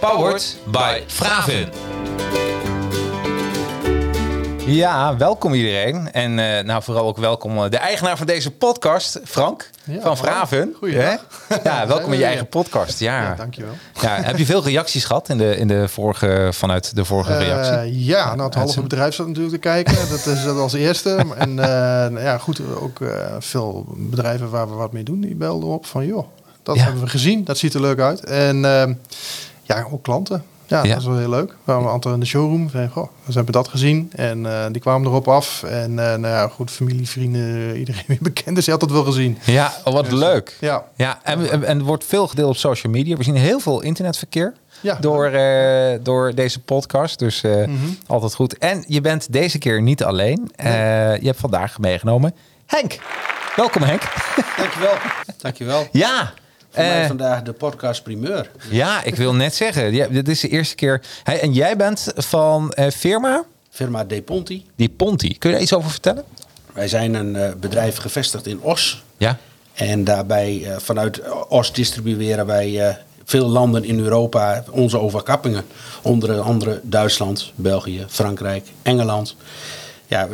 Powered by Fravin. Ja, welkom iedereen. En uh, nou, vooral ook welkom uh, de eigenaar van deze podcast, Frank ja, van Vraven. Goeiedag. Ja, welkom in je eigen podcast. Ja, ja dankjewel. Ja, heb je veel reacties gehad in de, in de vorige, vanuit de vorige uh, reactie? Ja, nou, het halve bedrijf zat natuurlijk te kijken. dat is dat als eerste. En nou ja, goed, ook veel bedrijven waar we wat mee doen, die belden op van joh, dat hebben we gezien. Dat ziet er leuk uit. En ja, ook klanten. Ja, dat is wel heel leuk. We waren een aantal in de showroom. Zeiden, goh, we hebben dat gezien. En uh, die kwamen erop af. En uh, nou ja, goed, familie, vrienden, iedereen weer bekend. Dus je had het wel gezien. Ja, oh, wat dus, leuk. Ja. ja en, en, en wordt veel gedeeld op social media. We zien heel veel internetverkeer. Ja. Door, uh, door deze podcast. Dus mm -hmm. altijd goed. En je bent deze keer niet alleen. Nee. je hebt vandaag meegenomen Henk. Welkom Henk. Dankjewel. Dankjewel. Ja, voor mij vandaag de podcast primeur. Ja, ik wil net zeggen, ja, dit is de eerste keer. Hey, en jij bent van uh, firma? Firma De Ponti. De Ponti. Kun je daar iets over vertellen? Wij zijn een uh, bedrijf gevestigd in Os. Ja. En daarbij vanuit Os distribueren wij veel landen in Europa onze overkappingen. Onder andere Duitsland, België, Frankrijk, Engeland. Ja,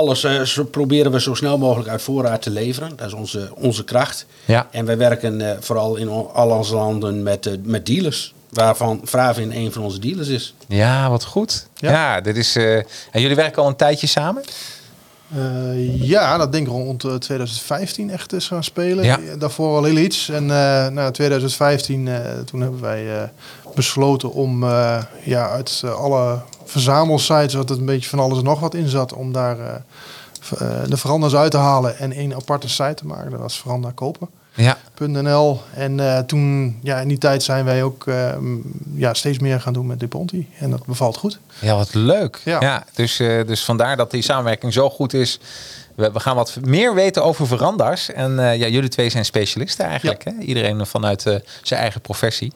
alles uh, proberen we zo snel mogelijk uit voorraad te leveren. Dat is onze, onze kracht. Ja. En wij werken uh, vooral in al onze landen met, uh, met dealers. Waarvan Fravin een van onze dealers is. Ja, wat goed. Ja, ja dit is. en jullie werken al een tijdje samen? ja, dat denk ik rond 2015 echt is gaan spelen. Ja. Daarvoor al heel iets. En na 2015 toen hebben wij besloten om ja, uit alle verzamelsites, wat het een beetje van alles en nog wat in zat, om daar uh, de verandas uit te halen en één aparte site te maken. Dat was veranda kopen. Ja. .nl. En uh, toen, ja, in die tijd zijn wij ook uh, ja, steeds meer gaan doen met Deponti. En dat bevalt goed. Ja, wat leuk. Ja, ja dus, uh, dus vandaar dat die samenwerking zo goed is. We, we gaan wat meer weten over veranda's. En ja, jullie twee zijn specialisten eigenlijk. Ja. Hè? Iedereen vanuit zijn eigen professie.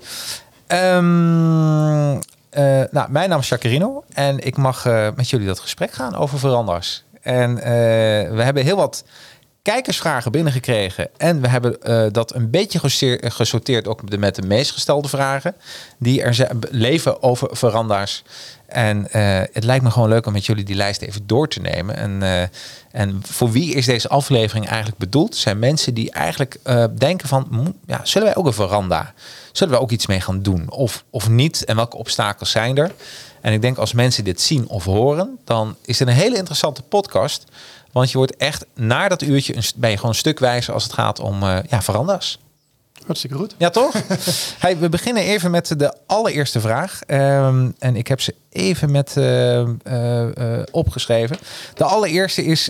Um, uh, nou, mijn naam is Jacarino en ik mag uh, met jullie dat gesprek gaan over veranders. En uh, we hebben heel wat kijkersvragen binnengekregen. En we hebben dat een beetje gesorteerd ook met de meest gestelde vragen. Die er leven over veranders. En het lijkt me gewoon leuk om met jullie die lijst even door te nemen. En, en voor wie is deze aflevering eigenlijk bedoeld? Zijn mensen die eigenlijk denken van, ja, zullen wij ook een veranda? Zullen we ook iets mee gaan doen? Of, of niet? En welke obstakels zijn er? En ik denk als mensen dit zien of horen, dan is het een hele interessante podcast. Want je wordt echt na dat uurtje een, ben je gewoon een stuk wijzer als het gaat om uh, ja, veranda's. Hartstikke goed. Ja, toch? hey, we beginnen even met de allereerste vraag. Um, en ik heb ze even met uh, uh, opgeschreven. De allereerste is,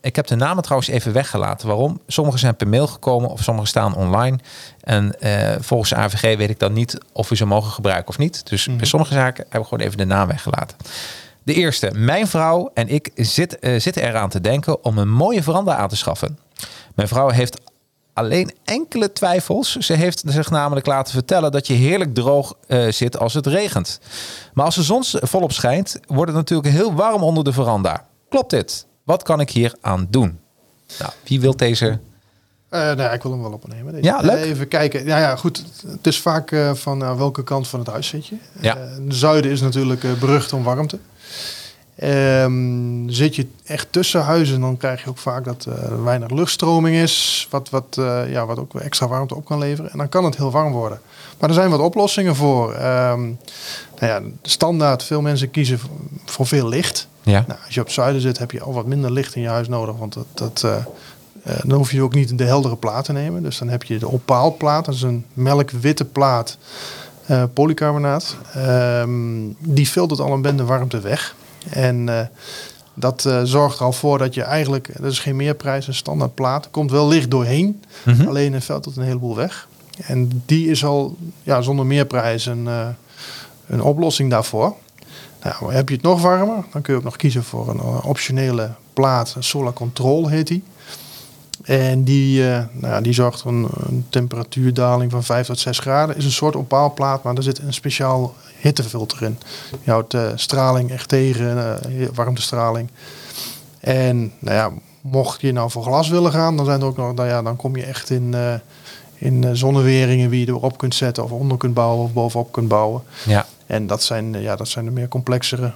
ik heb de namen trouwens even weggelaten. Waarom? Sommige zijn per mail gekomen of sommige staan online. En volgens de AVG weet ik dan niet of we ze mogen gebruiken of niet. Dus mm -hmm. bij sommige zaken hebben we gewoon even de naam weggelaten. De eerste, mijn vrouw en ik zit, zitten eraan te denken om een mooie veranda aan te schaffen. Mijn vrouw heeft alleen enkele twijfels. Ze heeft zich namelijk laten vertellen dat je heerlijk droog uh, zit als het regent. Maar als de zon volop schijnt, wordt het natuurlijk heel warm onder de veranda. Klopt dit? Wat kan ik hier aan doen? Nou, wie wil deze uh, nou, ik wil hem wel opnemen. Deze. Ja, leuk. Even kijken. Ja, ja, goed. Het is vaak uh, van uh, welke kant van het huis zit je. Ja. de zuiden is natuurlijk berucht om warmte. Um, zit je echt tussen huizen, dan krijg je ook vaak dat er weinig luchtstroming is, wat, wat, uh, ja, wat ook extra warmte op kan leveren. En dan kan het heel warm worden. Maar er zijn wat oplossingen voor. Um, nou ja, standaard, veel mensen kiezen voor veel licht. Ja. Nou, als je op zuiden zit, heb je al wat minder licht in je huis nodig, want dat, dat, uh, dan hoef je ook niet de heldere plaat te nemen. Dus dan heb je de opaalplaat, dat is een melkwitte plaat, polycarbonaat. Um, die filtert al een bende warmte weg. En uh, dat uh, zorgt er al voor dat je eigenlijk, dat is geen meerprijs, een standaard plaat, komt wel licht doorheen, Mhm. mm -hmm. alleen het filtert een heleboel weg. En die is al ja, zonder meerprijs een, uh, een oplossing daarvoor. Nou, heb je het nog warmer, dan kun je ook nog kiezen voor een eh, optionele plaat. Solar Control heet die. En die, eh, nou ja, die zorgt voor een, een, temperatuurdaling van 5 tot 6 graden. Is een soort opaalplaat, maar er zit een speciaal hittefilter in. Je houdt uh, straling echt tegen, uh, warmtestraling. En nou ja, mocht je nou voor glas willen gaan, dan zijn er ook nog, nou ja, dan kom je echt in, in zonneweringen wie je erop kunt zetten of onder kunt bouwen of bovenop kunt bouwen. Ja. En dat zijn, ja, dat zijn de meer complexere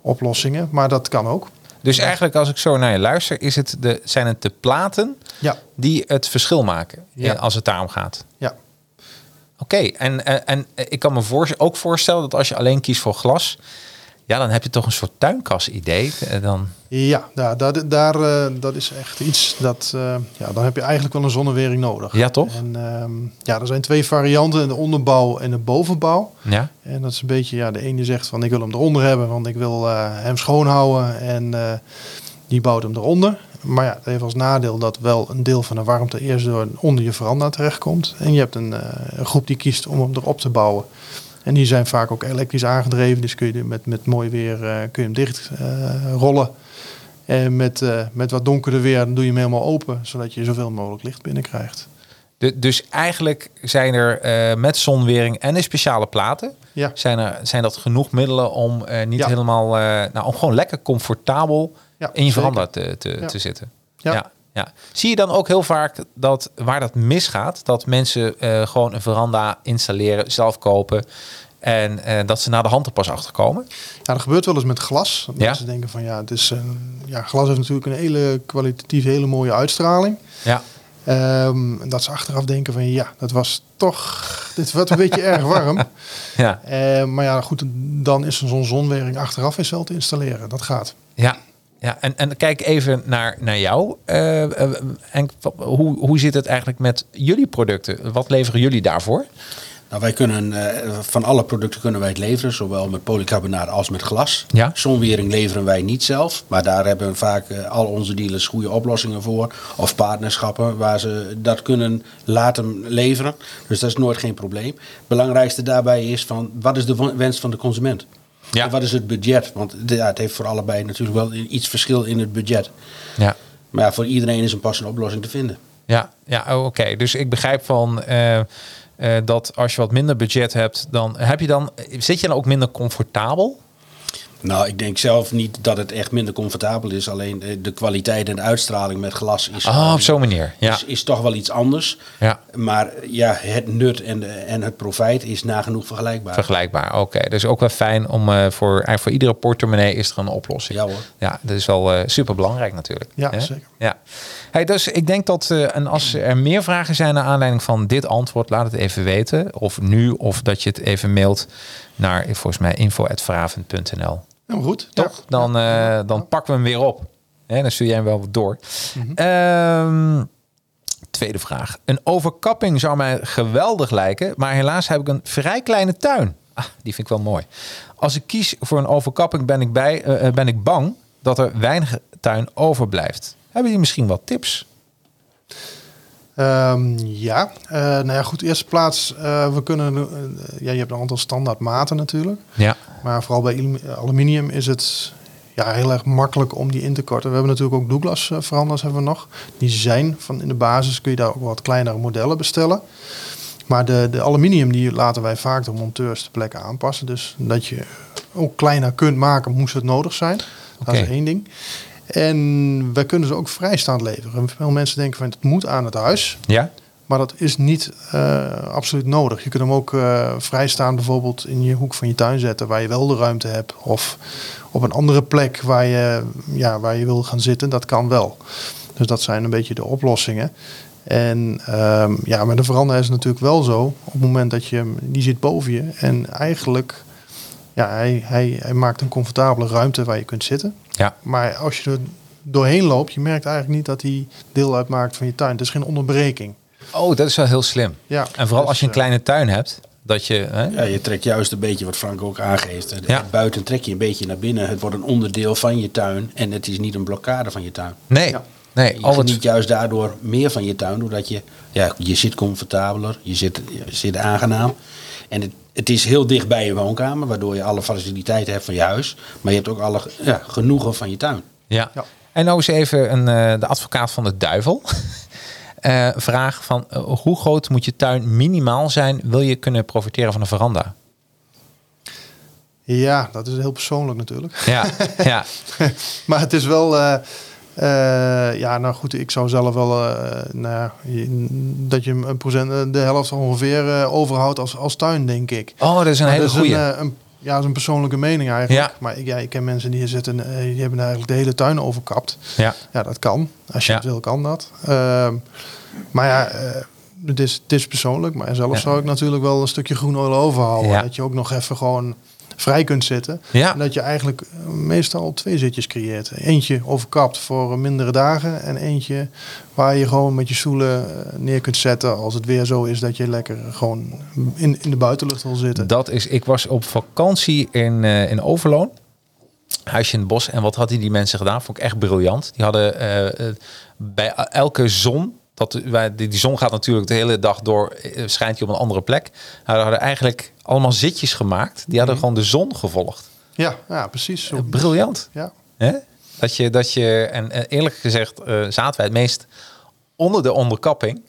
oplossingen, maar dat kan ook. Dus eigenlijk als ik zo naar je luister, is het de, zijn het de platen ja. die het verschil maken Ja. als het daarom gaat? Ja. Oké, en, en, en ik kan me voor, ook voorstellen dat als je alleen kiest voor glas, ja, dan heb je toch een soort tuinkas-idee. Eh, Dan, Ja, daar, daar, daar, eh, dat is echt iets dat. eh, ja, dan heb je eigenlijk wel een zonnewering nodig. Ja, toch? En ehm, ja, er zijn twee varianten: de onderbouw en de bovenbouw. ja, En dat is een beetje, ja, de ene zegt van ik wil hem eronder hebben, want ik wil eh, hem schoonhouden. En eh, die bouwt hem eronder. Maar ja, dat heeft als nadeel dat wel een deel van de warmte eerst door onder je veranda terechtkomt. En je hebt een, eh, een groep die kiest om hem erop te bouwen. En die zijn vaak ook elektrisch aangedreven. Dus kun je met, met mooi weer eh, kun je hem dicht eh, rollen. En met, met wat donkerder weer dan doe je hem helemaal open. Zodat je zoveel mogelijk licht binnenkrijgt. de, dus eigenlijk zijn er met zonwering en de speciale platen, Ja, zijn, er, zijn dat genoeg middelen om niet Ja. helemaal, nou, om gewoon lekker comfortabel ja in je veranda te, te, Ja. te zitten. Ja. Ja. Zie je dan ook heel vaak dat waar dat misgaat, dat mensen eh, gewoon een veranda installeren, zelf kopen en eh, dat ze na de hand er pas achter komen? Ja, dat gebeurt wel eens met glas. Dat Ja? Mensen denken van ja, het is, een- ja, glas heeft natuurlijk een hele kwalitatief hele mooie uitstraling. Ja, Ehm, en dat ze achteraf denken van ja, dat was toch, dit wordt een beetje erg warm. ja, Eh, maar ja, goed, dan is zo'n zonwering achteraf is wel te installeren. Dat gaat. ja. Ja. En, en kijk even naar, naar jou. Eh, eh, en hoe, hoe zit het eigenlijk met jullie producten? Wat leveren jullie daarvoor? Nou, wij kunnen eh, van alle producten kunnen wij het leveren, zowel met polycarbonaat als met glas. Ja. Zonwering leveren wij niet zelf, maar daar hebben vaak al onze dealers goede oplossingen voor. Of partnerschappen waar ze dat kunnen laten leveren. Dus dat is nooit geen probleem. Het belangrijkste daarbij is van wat is de wens van de consument? Ja. En wat is het budget? Want ja, het heeft voor allebei natuurlijk wel iets verschil in het budget. Ja. Maar ja, voor iedereen is een passende oplossing te vinden. Ja, ja oh, oké. Dus ik begrijp van eh, eh, dat als je wat minder budget hebt, dan heb je dan zit je dan ook minder comfortabel? Nou, ik denk zelf niet dat het echt minder comfortabel is. Alleen eh, de kwaliteit en de uitstraling met glas is, Ah, op zo'n manier. Ja, is, is toch wel iets anders. ja. Maar ja, het nut en, de, en het profijt is nagenoeg vergelijkbaar. Vergelijkbaar, oké. Dus ook wel fijn om eh, voor, eigenlijk voor iedere portemonnee is er een oplossing. Ja hoor. Ja, dat is wel super belangrijk natuurlijk. Ja, zeker. Ja. Hey, dus ik denk dat, eh, en als er meer vragen zijn naar aanleiding van dit antwoord, laat het even weten. Of nu, of dat je het even mailt naar, volgens mij, info.vraven.nl. Helemaal goed. Toch? Ja. Dan, eh, dan pakken we hem weer op. Hè, dan stuur jij hem wel wat door. Ehm, tweede vraag. Een overkapping zou mij geweldig lijken, maar helaas heb ik een vrij kleine tuin. Ah, die vind ik wel mooi. Als ik kies voor een overkapping ben ik, bij, eh, ben ik bang dat er weinig tuin overblijft. Hebben jullie misschien wat tips? Ehm, ja, Eh, nou ja, goed. Eerste plaats, eh, we kunnen, eh, ja, je hebt een aantal standaard maten natuurlijk. Ja. Maar vooral bij aluminium is het ja, heel erg makkelijk om die in te korten. We hebben natuurlijk ook Douglas veranders hebben we nog. Die zijn van in de basis kun je daar ook wat kleinere modellen bestellen. Maar de, de aluminium die laten wij vaak de monteurs ter plekke aanpassen. Dus dat je ook kleiner kunt maken, moest het nodig zijn. Dat is één ding. En wij kunnen ze ook vrijstaand leveren. Veel mensen denken van het moet aan het huis. Ja? Maar dat is niet eh, absoluut nodig. Je kunt hem ook eh, vrijstaan bijvoorbeeld in je hoek van je tuin zetten waar je wel de ruimte hebt. Of op een andere plek waar je, ja, waar je wil gaan zitten. Dat kan wel. Dus dat zijn een beetje de oplossingen. En ehm, ja, met de veranda is het natuurlijk wel zo. Op het moment dat je die zit boven je. En eigenlijk, ja, hij, hij, hij maakt een comfortabele ruimte waar je kunt zitten. Ja. Maar als je er doorheen loopt, je merkt eigenlijk niet dat hij deel uitmaakt van je tuin. Het is geen onderbreking. Oh, dat is wel heel slim. Ja, En vooral dus, als je een eh, kleine tuin hebt, dat je... Hè? Ja, je trekt juist een beetje wat Frank ook aangeeft. Ja. Buiten trek je een beetje naar binnen. Het wordt een onderdeel van je tuin. En het is niet een blokkade van je tuin. Nee, Ja. nee. Je Al het, geniet juist daardoor meer van je tuin. Doordat je, ja, je zit comfortabeler. Je zit, je zit aangenaam. En het, het is heel dicht bij je woonkamer, waardoor je alle faciliteiten hebt van je huis. Maar je hebt ook alle ja, genoegen van je tuin. Ja. Ja. En nou eens even een, eh, de advocaat van de duivel. Eh, vraag van eh, hoe groot moet je tuin minimaal zijn? Wil je kunnen profiteren van een veranda? Ja, dat is heel persoonlijk natuurlijk. Ja, ja, maar het is wel. Eh, ja, nou goed, ik zou zelf wel. eh, nou, dat je een procent, eh, de helft ongeveer eh, overhoudt als, als tuin, denk ik. Oh, dat is een Maar hele een, ja, dat is een persoonlijke mening eigenlijk. Ja. Maar ik, ja, ik ken mensen die hier zitten, die hebben eigenlijk de hele tuin overkapt. ja, Ja, dat kan. Als je Ja. het wil, kan dat. Ehm, maar ja, het, is, het is persoonlijk. Maar zelf Ja. zou ik natuurlijk wel een stukje groen olie overhouden. Ja. Dat je ook nog even gewoon vrij kunt zitten. Ja. En dat je eigenlijk eh, meestal twee zitjes creëert. Eentje overkapt voor mindere dagen. En eentje waar je gewoon met je stoelen eh, neer kunt zetten. Als het weer zo is dat je lekker gewoon in, in de buitenlucht wil zitten. Dat is, ik was op vakantie in, eh, in Overloon. Huisje in het bos. En wat hadden die mensen gedaan? Vond ik echt briljant. Die hadden eh, eh, bij elke zon. Dat, wij- die, die zon gaat natuurlijk de hele dag door. eh, Schijnt hij op een andere plek. Nou, hadden eigenlijk allemaal zitjes gemaakt. Die hadden gewoon de zon gevolgd. Ja, ja precies. Zo. Briljant. Ja. Hè? Dat je, dat je, en eh, eerlijk gezegd eh, zaten wij het meest onder de onderkapping.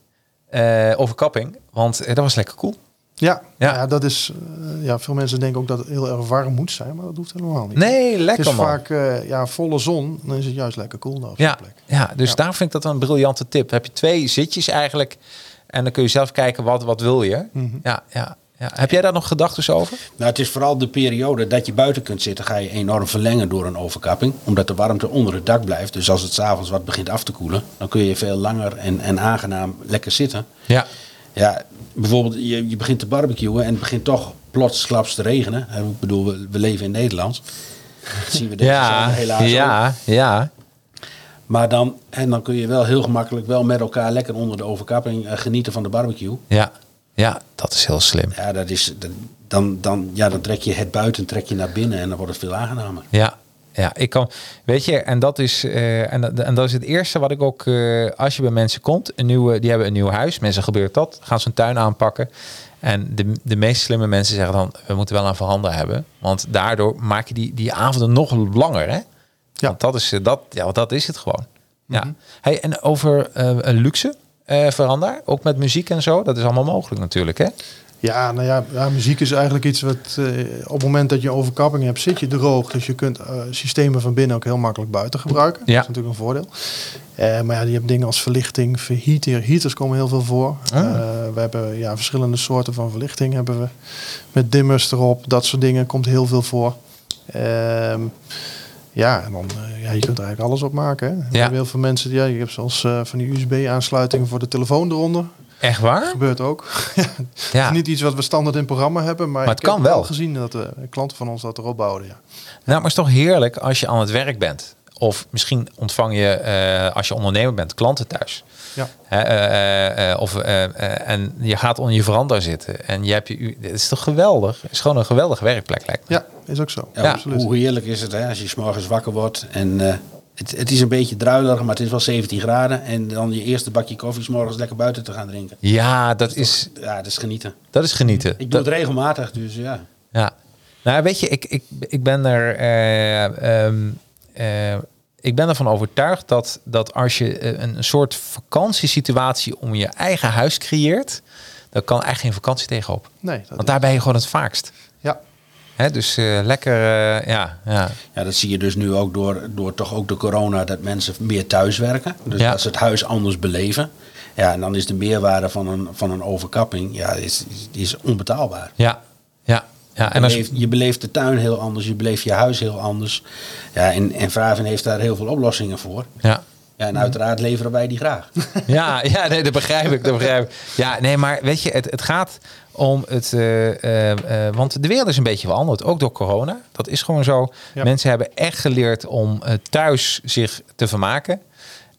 eh, overkapping. Want eh, dat was lekker cool. Ja, Ja. ja. dat is. eh, ja, veel mensen denken ook dat het heel erg warm moet zijn, maar dat hoeft helemaal niet. Nee, het lekker is man. vaak eh, ja, volle zon, dan is het juist lekker koel daar op Ja, plek. ja, dus Ja. daar vind ik dat een briljante tip. Heb je twee zitjes eigenlijk en dan kun je zelf kijken wat, wat wil je. Mhm. ja, ja, ja. Heb jij daar nog gedachten over? Nou, het is vooral de periode dat je buiten kunt zitten, ga je enorm verlengen door een overkapping. Omdat de warmte onder het dak blijft. Dus als het s'avonds wat begint af te koelen, dan kun je veel langer en, en aangenaam lekker zitten. Ja, Ja, bijvoorbeeld je, je begint te barbecuen en het begint toch plotsklaps te regenen. En Ik bedoel, we, we leven in Nederland. Dat zien we deze ja, helaas ook. ja, ja, Maar dan, en dan kun je wel heel gemakkelijk wel met elkaar lekker onder de overkapping eh, genieten van de barbecue. ja, ja, dat is heel slim. Ja, dat is, dat- dan, dan, ja, dan trek je het buiten trek je naar binnen en dan wordt het veel aangenamer. Ja, ja, ik kan, weet je, en dat is, eh, en, dat- en dat is het eerste wat ik ook, eh, als je bij mensen komt, een nieuwe, die hebben een nieuw huis, mensen gebeurt dat, gaan ze een tuin aanpakken. En de, de meest slimme mensen zeggen dan, we moeten wel een veranda hebben, want daardoor maak je die, die avonden nog langer, hè? Ja. Want dat is, eh, dat, ja, dat is het gewoon. Ja. Hey, en over een luxe veranda, ook met muziek en zo, dat is allemaal mogelijk natuurlijk, hè? Ja, nou ja, ja, muziek is eigenlijk iets wat eh, op het moment dat je overkapping hebt, zit je droog. Dus je kunt eh, systemen van binnen ook heel makkelijk buiten gebruiken. Ja. Dat is natuurlijk een voordeel. Eh, maar ja, je hebt dingen als verlichting, verheater. Heaters komen heel veel voor. Ah. We hebben ja, verschillende soorten van verlichting hebben we. Met dimmers erop, dat soort dingen komt heel veel voor. Ehm, ja, en dan, ja, je kunt er eigenlijk alles op maken. Hè. We hebben heel veel mensen, die- ja, je hebt zelfs eh, van die USB-aansluitingen voor de telefoon eronder. Echt waar? Gebeurt ook. Ja. Het is niet iets wat we standaard in het programma hebben, maar, Maar het ik heb wel. gezien dat de klanten van ons dat erop bouwden. Ja. Nou, maar het is toch heerlijk als je aan het werk bent. Of misschien ontvang je, eh, als je ondernemer bent, klanten thuis. Ja. Hè, eh, eh, eh, of, eh, eh, en je gaat onder je veranda zitten. En je hebt je, het is toch geweldig? Het is gewoon een geweldige werkplek, lijkt me. ja, is ook zo. Ja, Ja, absoluut. Hoe heerlijk is het hè, als je 's morgens wakker wordt en eh, het, het is een beetje druilerig, maar het is wel 17 graden. En dan je eerste bakje koffie 's morgens lekker buiten te gaan drinken. Ja, dat is, Ja, dat is genieten. dat is genieten. Ik doe Dat- het regelmatig, dus ja. Ja. Nou, weet je, ik, ik, ik ben er. eh, ehm, eh, ik ben ervan overtuigd dat, dat als je eh, een, een soort vakantiesituatie om je eigen huis creëert, dan kan eigenlijk geen vakantie tegenop. Nee, dat Want daar ben je gewoon het vaakst. Dus eh, lekker, eh, ja, ja. Ja, dat zie je dus nu ook door, door toch ook de corona dat mensen meer thuis werken. Dus Ja. dat ze het huis anders beleven. Ja, en dan is de meerwaarde van een, van een overkapping ja, is, is, onbetaalbaar. Ja, ja, ja. En Je als, beleeft, je beleeft de tuin heel anders, je beleeft je huis heel anders. Ja, en, en Vraven heeft daar heel veel oplossingen voor. ja. Ja, en uiteraard leveren wij die graag. Ja, ja nee, dat begrijp ik. Dat begrijp ik. Ja, nee, maar weet je, het, het gaat om het. eh, eh, eh, want de wereld is een beetje veranderd, ook door corona. Dat is gewoon zo. Ja. Mensen hebben echt geleerd om eh, thuis zich te vermaken.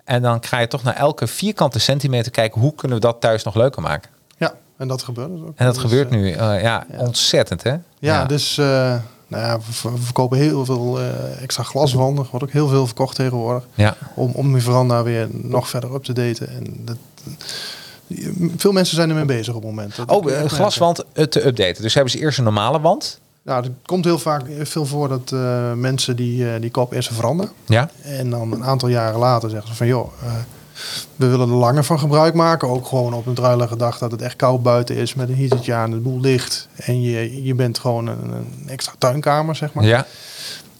En dan ga je toch naar elke vierkante centimeter kijken hoe kunnen we dat thuis nog leuker maken. ja, en dat gebeurt dus ook. En dat Dus, gebeurt nu. eh, ja, ontzettend hè. Ja, dus eh, nou ja, we, ver- we verkopen heel veel eh, extra glaswanden. Wordt ook heel veel verkocht tegenwoordig. Ja, Om, om die veranda weer nog verder up te daten. En dat, Veel mensen zijn ermee bezig op het moment. Dat Oh, een echt glaswand eh, te updaten. Dus hebben ze eerst een normale wand. Nou, er komt heel vaak veel voor dat eh, mensen die, eh, die koop eerst veranderen. Ja. En dan een aantal jaren later zeggen ze van joh, eh, we willen er langer van gebruik maken. Ook gewoon op een druilige dag dat het echt koud buiten is met een heatertje aan, het boel dicht. En je, je bent gewoon een, een extra tuinkamer, zeg maar. Ja.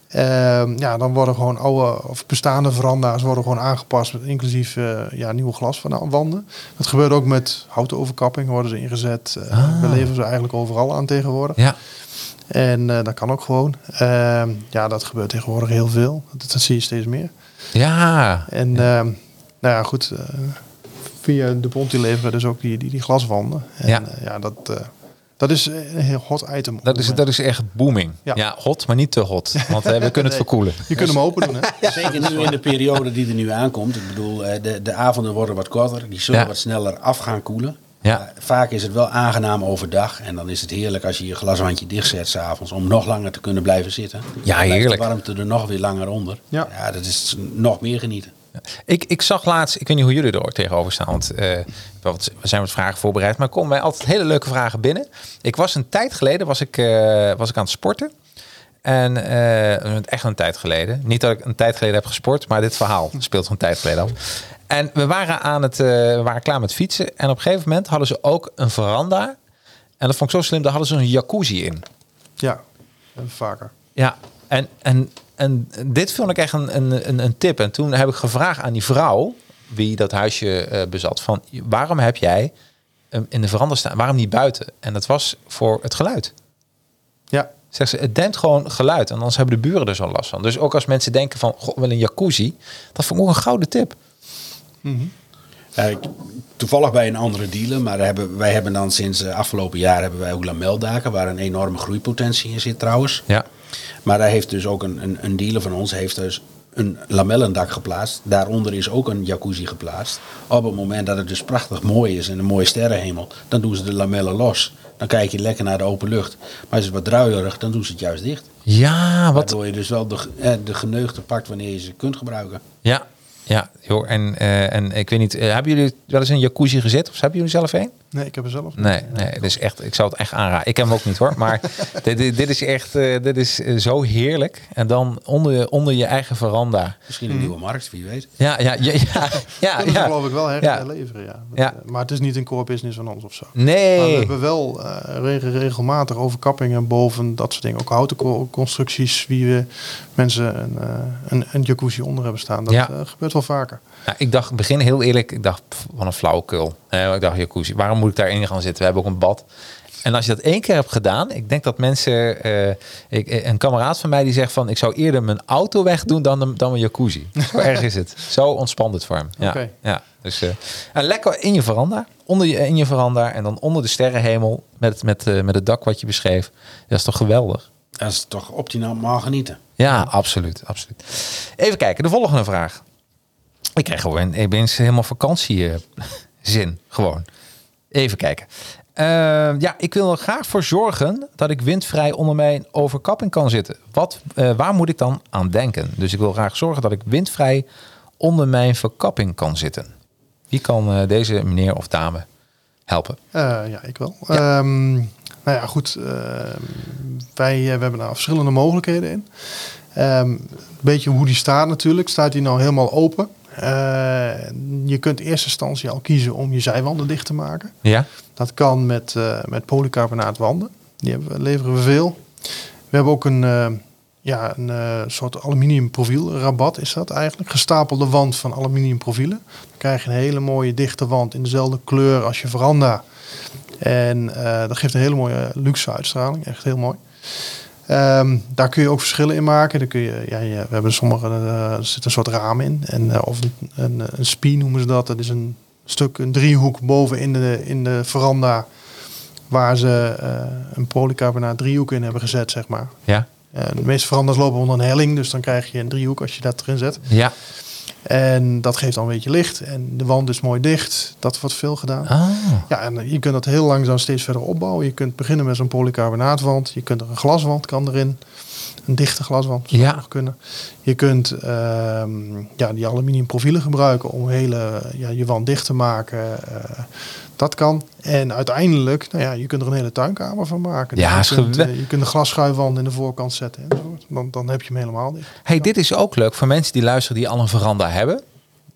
Ehm, ja, dan worden gewoon oude of bestaande veranda's worden gewoon aangepast, met inclusief eh, ja, nieuwe glaswanden. Dat gebeurt ook met houten overkapping, worden ze ingezet. Ah. We leveren ze eigenlijk overal aan tegenwoordig. Ja. En eh, dat kan ook gewoon. Ehm, ja, dat gebeurt tegenwoordig heel veel. Dat, dat zie je steeds meer. Ja. En ehm, nou ja, goed. eh, via de Ponti leveren we dus ook die, die, die glaswanden. En, Ja. ja, ja dat, eh, dat is een heel hot item. Dat is, dat is echt booming. Ja. Ja. hot, maar niet te hot. Want eh, we kunnen het verkoelen. Je kunt hem open doen, hè? Zeker nu in de periode die er nu aankomt. Ik bedoel, eh, de, de avonden worden wat korter. Die zullen Ja. wat sneller af gaan koelen. Ja. Vaak is het wel aangenaam overdag. En dan is het heerlijk als je je glaswandje dichtzet s'avonds. Om nog langer te kunnen blijven zitten. Blijft heerlijk. de warmte er nog weer langer onder. Ja. ja dat is nog meer genieten. Ik, ik zag laatst, ik weet niet hoe jullie er tegenover staan, want wat, we zijn wat vragen voorbereid, maar komen mij altijd hele leuke vragen binnen. Ik was een tijd geleden was ik, eh, was ik aan het sporten. En eh, echt een tijd geleden. Niet dat ik een tijd geleden heb gesport, maar dit verhaal speelt van een tijd geleden af. En we waren aan het, we waren klaar met fietsen. En op een gegeven moment hadden ze ook een veranda. En dat vond ik zo slim, daar hadden ze een jacuzzi in. Ja, vaker. Ja, en, en, en dit vond ik echt een, een, een, tip. En toen heb ik gevraagd aan die vrouw, wie dat huisje eh, bezat, van waarom heb jij hem in de veranda staan? Waarom niet buiten? En dat was voor het geluid. Ja, Zegt ze, het dempt gewoon geluid. En anders hebben de buren er zo last van. Dus ook als mensen denken van, goh, wel een jacuzzi. Dat vond ik ook een gouden tip. Ja, ik- toevallig bij een andere dealer, maar hebben, wij hebben dan sinds eh, afgelopen jaar hebben wij ook lameldaken, waar een enorme groeipotentie in zit trouwens. Ja. Maar daar heeft dus ook een, een, een dealer van ons heeft dus een lamellendak geplaatst. Daaronder is ook een jacuzzi geplaatst. Op het moment dat het dus prachtig mooi is en een mooie sterrenhemel, dan doen ze de lamellen los. Dan kijk je lekker naar de open lucht. Maar is het wat druilerig, dan doen ze het juist dicht. Ja, wat, Waardoor je dus wel de, eh, de geneugde pakt wanneer je ze kunt gebruiken. ja, ja, joh. En, eh, en ik weet niet, eh, hebben jullie wel eens een jacuzzi gezet? Of hebben jullie zelf een? Nee, ik heb er zelf. Nee, nee, dit is echt, ik zou het echt aanraden. Ik heb hem ook niet hoor, maar dit, dit, dit is echt, eh, dit is eh, zo heerlijk. En dan onder, je- onder je eigen veranda. Misschien een nieuwe markt, wie weet. Ja, ja, ja, ja, ja. Ja. geloof ik wel her Ja. herleveren, ja. Dat, Ja. eh, Maar het is niet een core business van ons of zo. Maar we Nee. hebben wel eh, reg- regelmatig overkappingen boven dat soort dingen. Ook houten co- constructies wie we mensen een, eh, een, een jacuzzi onder hebben staan. Dat Ja. eh, gebeurt wel vaker. Nou, ik dacht, begin heel eerlijk, ik dacht, pff, wat een flauwekul. Eh, ik dacht, jacuzzi, waarom moet ik daarin gaan zitten? We hebben ook een bad. En als je dat één keer hebt gedaan, ik denk dat mensen, eh, ik, eh, een kameraad van mij die zegt van, ik zou eerder mijn auto wegdoen dan, een- dan mijn jacuzzi. Zo erg is het. Zo ontspant het voor hem. Ja, Oké. ja. Dus, eh, en lekker in je veranda, onder je, in je veranda en dan onder de sterrenhemel met, met, eh, met het dak wat je beschreef. Dat is toch geweldig? Dat is toch optimaal genieten. Ja, absoluut, absoluut. Even kijken, de volgende vraag. Ik krijg gewoon opeens helemaal vakantiezin, gewoon. Even kijken. Eh, ja, ik wil er graag voor zorgen dat ik windvrij onder mijn overkapping kan zitten. Wat, eh, waar moet ik dan aan denken? Dus ik wil graag zorgen dat ik windvrij onder mijn verkapping kan zitten. Wie kan eh, deze meneer of dame helpen? Eh, ja, ik wel. Ehm, nou ja, goed. ehm, wij eh, we hebben daar verschillende mogelijkheden in. Ehm, een beetje hoe die staat natuurlijk. Staat die nou helemaal open? Eh, je kunt in eerste instantie al kiezen om je zijwanden dicht te maken. Ja? Dat kan met, eh met polycarbonaatwanden. Die we- leveren we veel. We hebben ook een, eh, ja, een soort aluminium profiel rabat is dat eigenlijk. Gestapelde wand van aluminium profielen. Dan krijg je een hele mooie dichte wand in dezelfde kleur als je veranda. En dat geeft een hele mooie luxe uitstraling. Echt heel mooi. Ehm, daar kun je ook verschillen in maken. Dan kun je, ja, we hebben sommige, eh, er zit een soort raam in. En, eh, of een, een, een spie noemen ze dat. Dat is een stuk, een driehoek boven in de, in de veranda. Waar ze eh, een polycarbonaat driehoek in hebben gezet, zeg maar. Ja? De meeste verandas lopen onder een helling. Dus dan krijg je een driehoek als je dat erin zet. Ja. En dat geeft dan een beetje licht. En de wand is mooi dicht. Dat wordt veel gedaan. Ah. Ja, en je kunt dat heel langzaam steeds verder opbouwen. Je kunt beginnen met zo'n polycarbonaatwand. Je kunt er een glaswand kan erin. Een dichte glaswand zou Ja. nog kunnen. Je kunt ehm, ja, die aluminium profielen gebruiken om hele, ja, je wand dicht te maken. eh, dat kan. En uiteindelijk, nou ja, je kunt er een hele tuinkamer van maken. Ja, je, kunt, eh, je kunt een glasschuifwand in de voorkant zetten. enzovoort. Dan, dan heb je hem helemaal dicht. Hey, dit is ook leuk voor mensen die luisteren die al een veranda hebben.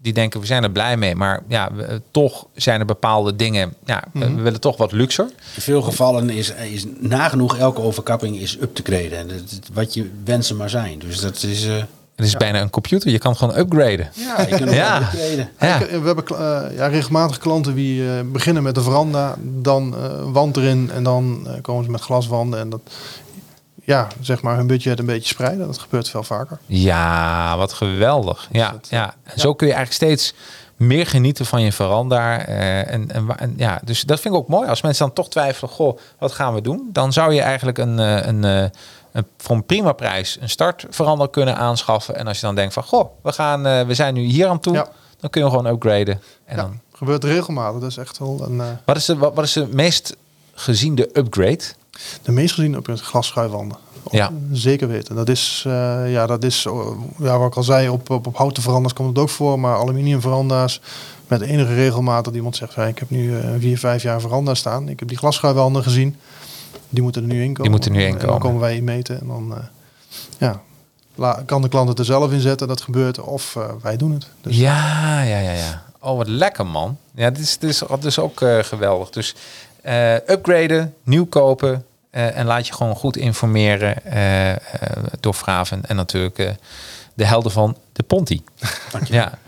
Die denken, we zijn er blij mee. Maar ja, we- eh, toch zijn er bepaalde dingen. Ja, we- Mhm. we willen toch wat luxer. In veel gevallen is, is nagenoeg elke overkapping is up te graden. En Wat je wensen maar zijn. Dus dat is... eh, Het is bijna een computer. Je kan het gewoon upgraden. ja, je kunt Ja. upgraden. Ja. We hebben eh, ja, regelmatig klanten die eh, beginnen met de veranda, dan eh, wand erin en dan eh, komen ze met glaswanden. En dat, ja, zeg maar hun budget een beetje spreiden. Dat gebeurt veel vaker. Ja, wat geweldig. Ja, dat, ja. En zo kun je eigenlijk steeds meer genieten van je veranda. eh, en, en, en ja, dus dat vind ik ook mooi. Als mensen dan toch twijfelen, goh, wat gaan we doen? Dan zou je eigenlijk een, eh, een, eh, een voor een prima prijs een startveranda kunnen aanschaffen. En als je dan denkt van, goh, we, gaan, eh, we zijn nu hier aan toe. Ja. Dan kun je gewoon upgraden. En ja, dan, gebeurt regelmatig. Dat is echt wel een, eh, wat, is de, wat, wat is de meest geziende upgrade? De meest gezien op glasschuifwanden. Ja. Zeker weten. Dat is, eh, ja, dat is eh, ja, wat ik al zei, op, op, op houten veranda's komt het ook voor. Maar aluminium veranda's met enige regelmaat dat iemand zegt, ik heb nu eh, vier, vijf jaar veranda staan. Ik heb die glasschuifwanden gezien. Die moeten er nu in komen. Die moeten er nu in En dan komen. komen wij in meten. En dan eh, ja, la- kan de klant het er zelf in zetten. Dat gebeurt. Of wij doen het. Dus Ja, ja, ja, ja. Oh, wat lekker man. Ja, dit is, dit is, dit is ook geweldig. Dus eh, upgraden, nieuw kopen eh, en laat je gewoon goed informeren eh, door Vraven en natuurlijk de helden van de Ponti. ja.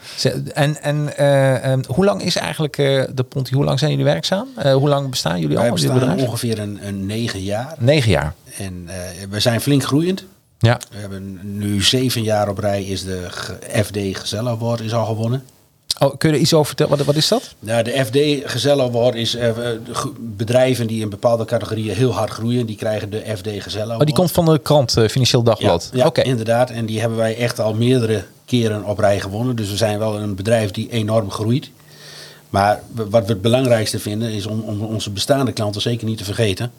En, en eh, eh, hoe lang is eigenlijk de Ponti? Hoe lang zijn jullie werkzaam? Hoe lang bestaan jullie al? Jullie bestaan bedrijf? ongeveer een, een negen jaar. Negen jaar. En we zijn flink groeiend. Ja. We hebben nu zeven jaar op rij is de FD Gezella Award is al gewonnen. Oh, kun je er iets over vertellen? Wat, wat is dat? Nou, de FD Gezella Award is eh, bedrijven die in bepaalde categorieën heel hard groeien, die krijgen de FD Gezella Award. Oh, die komt van de krant eh, Financieel Dagblad. ja, inderdaad. En die hebben wij echt al meerdere keren op rij gewonnen. Dus we zijn wel een bedrijf die enorm groeit. Maar wat we het belangrijkste vinden is om, om onze bestaande klanten zeker niet te vergeten.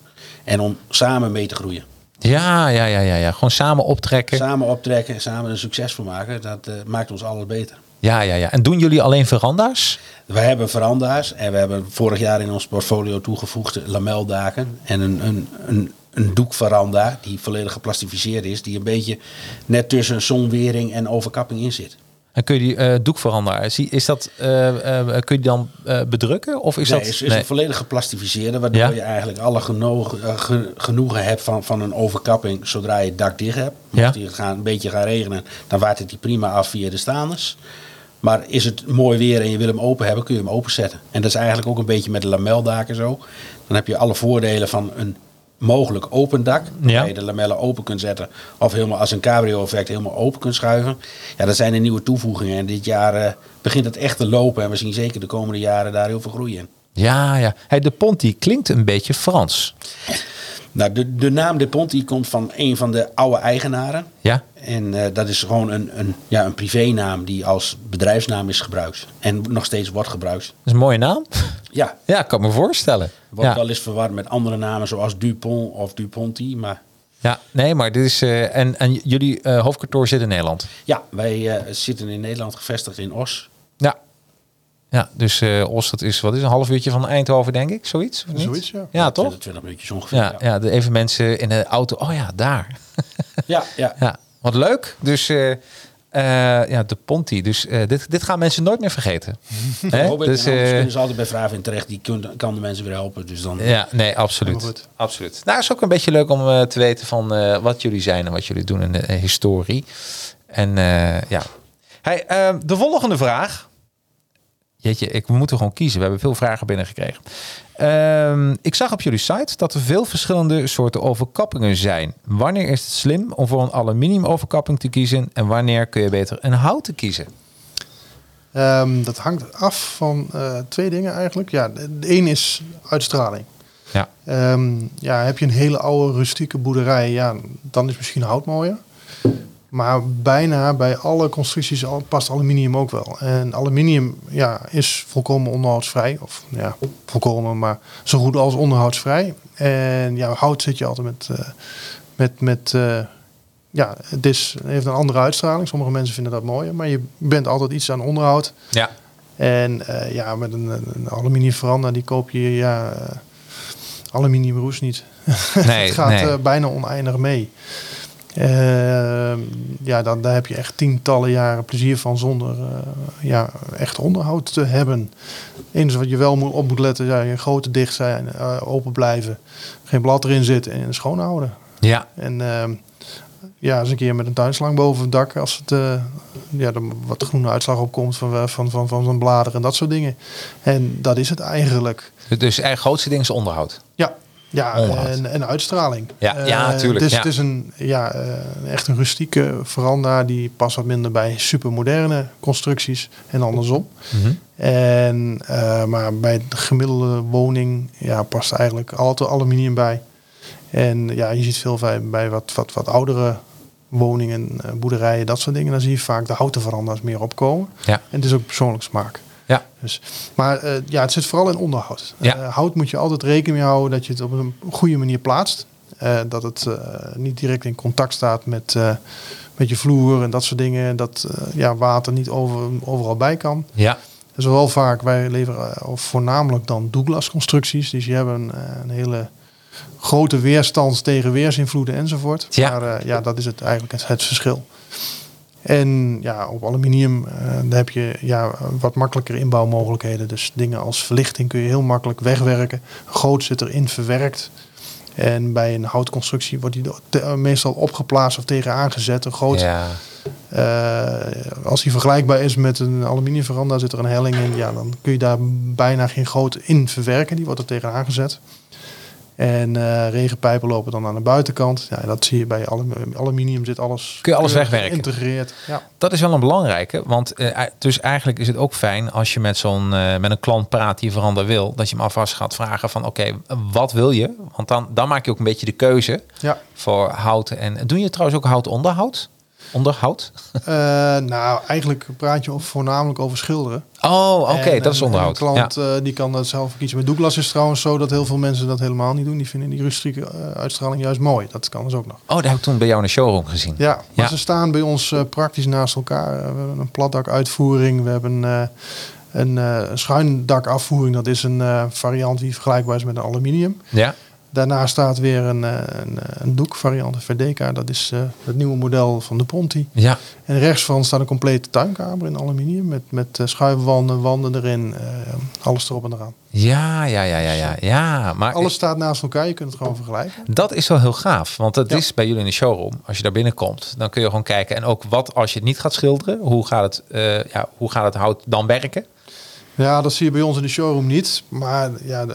En om samen mee te groeien. Ja, ja, ja, ja, ja. Gewoon samen optrekken. Samen optrekken, samen een succes van maken. Dat eh, maakt ons alles beter. Ja, ja, ja. En doen jullie alleen veranda's? Wij hebben veranda's en we hebben vorig jaar in ons portfolio toegevoegd lameldaken en een, een, een, een doekveranda die volledig geplastificeerd is, die een beetje net tussen zonwering en overkapping in zit. En kun je die eh doekveranda, zie- is dat, eh, eh, kun je die dan eh, bedrukken? Of is nee, dat... is, is een volledig geplastificeerde, waardoor Ja. je eigenlijk alle genoeg, eh, ge- genoegen hebt van, van een overkapping zodra je het dak dicht hebt. Ja. Mocht het gaan, een beetje gaan regenen, dan waait het die prima af via de staanders. Maar is het mooi weer en je wil hem open hebben, kun je hem openzetten. En dat is eigenlijk ook een beetje met de lameldaken zo. Dan heb je alle voordelen van een mogelijk open dak. Ja. Waar je de lamellen open kunt zetten. Of helemaal als een cabrio effect helemaal open kunt schuiven. Ja, dat zijn de nieuwe toevoegingen. En dit jaar eh, begint het echt te lopen. En we zien zeker de komende jaren daar heel veel groei in. Ja, ja. Hey, de Ponti klinkt een beetje Frans. Nou, de, de naam De Ponti komt van een van de oude eigenaren. Ja? En eh, dat is gewoon een, een, ja, een privénaam die als bedrijfsnaam is gebruikt. En nog steeds wordt gebruikt. Dat is een mooie naam. Ja, Ja, ik kan me voorstellen. wordt Ja. wel eens verward met andere namen zoals Dupont of Duponti. Maar ja, nee, maar dit is... eh, en, en jullie eh, hoofdkantoor zit in Nederland? ja, wij zitten in Nederland gevestigd in Os. Ja. Ja, dus eh Os, dat is, wat is een half uurtje van Eindhoven, denk ik? Zoiets? Of niet? Zoiets, ja. Ja, toch? 20, 20 minuutjes ongeveer. Ja, ja, de, even mensen in de auto. Oh ja, daar. ja, ja. Ja, wat leuk. Dus eh, eh, ja, de Ponti. Dus eh, dit, dit gaan mensen nooit meer vergeten. Hè? Dus, eh, kunnen ze altijd bij Vraven in terecht. Die kun, kan de mensen weer helpen. Dus dan ja, nee, absoluut. Absoluut. Nou, het is ook een beetje leuk om te weten van eh, wat jullie zijn en wat jullie doen in de historie. En eh, ja. Hey, eh, de volgende vraag. Jeetje, ik, we moeten gewoon kiezen. We hebben veel vragen binnengekregen. Ehm, ik zag op jullie site dat er veel verschillende soorten overkappingen zijn. Wanneer is het slim om voor een aluminium overkapping te kiezen en wanneer kun je beter een houten kiezen? Ehm, dat hangt af van eh, twee dingen eigenlijk. Ja, de, de een is uitstraling. Ja. Ehm, ja, heb je een hele oude rustieke boerderij, ja, dan is misschien hout mooier. Maar bijna bij alle constructies past aluminium ook wel. En aluminium ja, is volkomen onderhoudsvrij. Of ja, volkomen, maar zo goed als onderhoudsvrij. En ja, hout zit je altijd met, eh, met, met, eh, ja, het, is, heeft een andere uitstraling. Sommige mensen vinden dat mooier, maar je bent altijd iets aan onderhoud. Ja. En eh, ja, met een, een aluminium veranda, die koop je ja, aluminium roest niet. Nee, het gaat nee. bijna oneindig mee. Ehm, ja, dan, daar heb je echt tientallen jaren plezier van zonder eh, ja, echt onderhoud te hebben. Het enige wat je wel moet, op moet letten, ja, je grote dicht zijn, eh, open blijven, geen blad erin zitten en schoon houden. Ja. En ehm, ja, eens een keer met een tuinslang boven het dak, als het eh, ja, er wat groene uitslag opkomt van, van, van, van, van bladeren en dat soort dingen. En dat is het eigenlijk. Dus het grootste ding is onderhoud. Ja, ja en, en uitstraling. Ja, ja, Eh, tuurlijk, Het is, ja. het is een, ja, eh, echt een rustieke veranda die past wat minder bij supermoderne constructies en andersom. Mhm. En, eh, maar bij de gemiddelde woning ja, past eigenlijk altijd aluminium bij. En ja, je ziet veel bij, bij wat, wat, wat oudere woningen, boerderijen, dat soort dingen. Dan zie je vaak de houten veranda's meer opkomen. Ja. En het is ook persoonlijk smaak. Ja. Dus, maar eh, ja, het zit vooral in onderhoud. Ja. Eh, hout moet je altijd rekening mee houden dat je het op een goede manier plaatst. Eh, dat het niet direct in contact staat met, met je vloer en dat soort dingen. Dat ja, water niet over, overal bij kan. Ja. Dus wel vaak, wij leveren of voornamelijk dan Douglas constructies. Dus je hebt een, een hele grote weerstand tegen weersinvloeden enzovoort. Ja. Maar ja, dat is het eigenlijk het, het verschil. En ja, op aluminium eh, daar heb je ja, wat makkelijker inbouwmogelijkheden. Dus dingen als verlichting kun je heel makkelijk wegwerken. Goot zit erin verwerkt. En bij een houtconstructie wordt die eh, meestal opgeplaatst of tegen aangezet. Een goot Ja. eh, als die vergelijkbaar is met een aluminium veranda, zit er een helling in. Ja, dan kun je daar bijna geen goot in verwerken. Die wordt er tegenaan gezet. En eh, regenpijpen lopen dan aan de buitenkant. Ja, dat zie je bij alum- aluminium zit alles. Kun je alles wegwerken? Geïntegreerd. Ja. Dat is wel een belangrijke, want eh, dus eigenlijk is het ook fijn als je met zo'n eh, met een klant praat die veranda wil, dat je hem alvast gaat vragen van oké, wat wil je? Want dan, dan maak je ook een beetje de keuze ja. voor hout en doe je trouwens ook hout onderhoud? Eh, nou, eigenlijk praat je voornamelijk over schilderen. Oh, oké, dat is onderhoud. Een klant ja. eh, die kan dat zelf kiezen. Met Douglas is het trouwens zo dat heel veel mensen dat helemaal niet doen. Die vinden die rustieke eh, uitstraling juist mooi. Dat kan dus ook nog. Oh, dat heb ik toen bij jou in de showroom gezien. Ja, maar Ja. ze staan bij ons praktisch naast elkaar. We hebben een platdakuitvoering. We hebben een eh schuindakafvoering. Dat is een variant die vergelijkbaar is met een aluminium. Ja, Daarna staat weer een, eh, een, eh, een doekvariant, een Verdeca. Dat is eh, het nieuwe model van de Ponti. ja, En rechts van staat een complete tuinkamer in aluminium. Met, met schuifwanden, wanden erin. alles erop en eraan. ja, ja, ja, ja, ja, ja. Maar Alles staat naast elkaar. Je kunt het gewoon vergelijken. Dat is wel heel gaaf, want dat Ja. is bij jullie in de showroom. Als je daar binnenkomt, dan kun je gewoon kijken. En ook wat als je het niet gaat schilderen, hoe gaat het, ja, hoe gaat het hout dan werken? Ja, dat zie je bij ons in de showroom niet. Maar ja,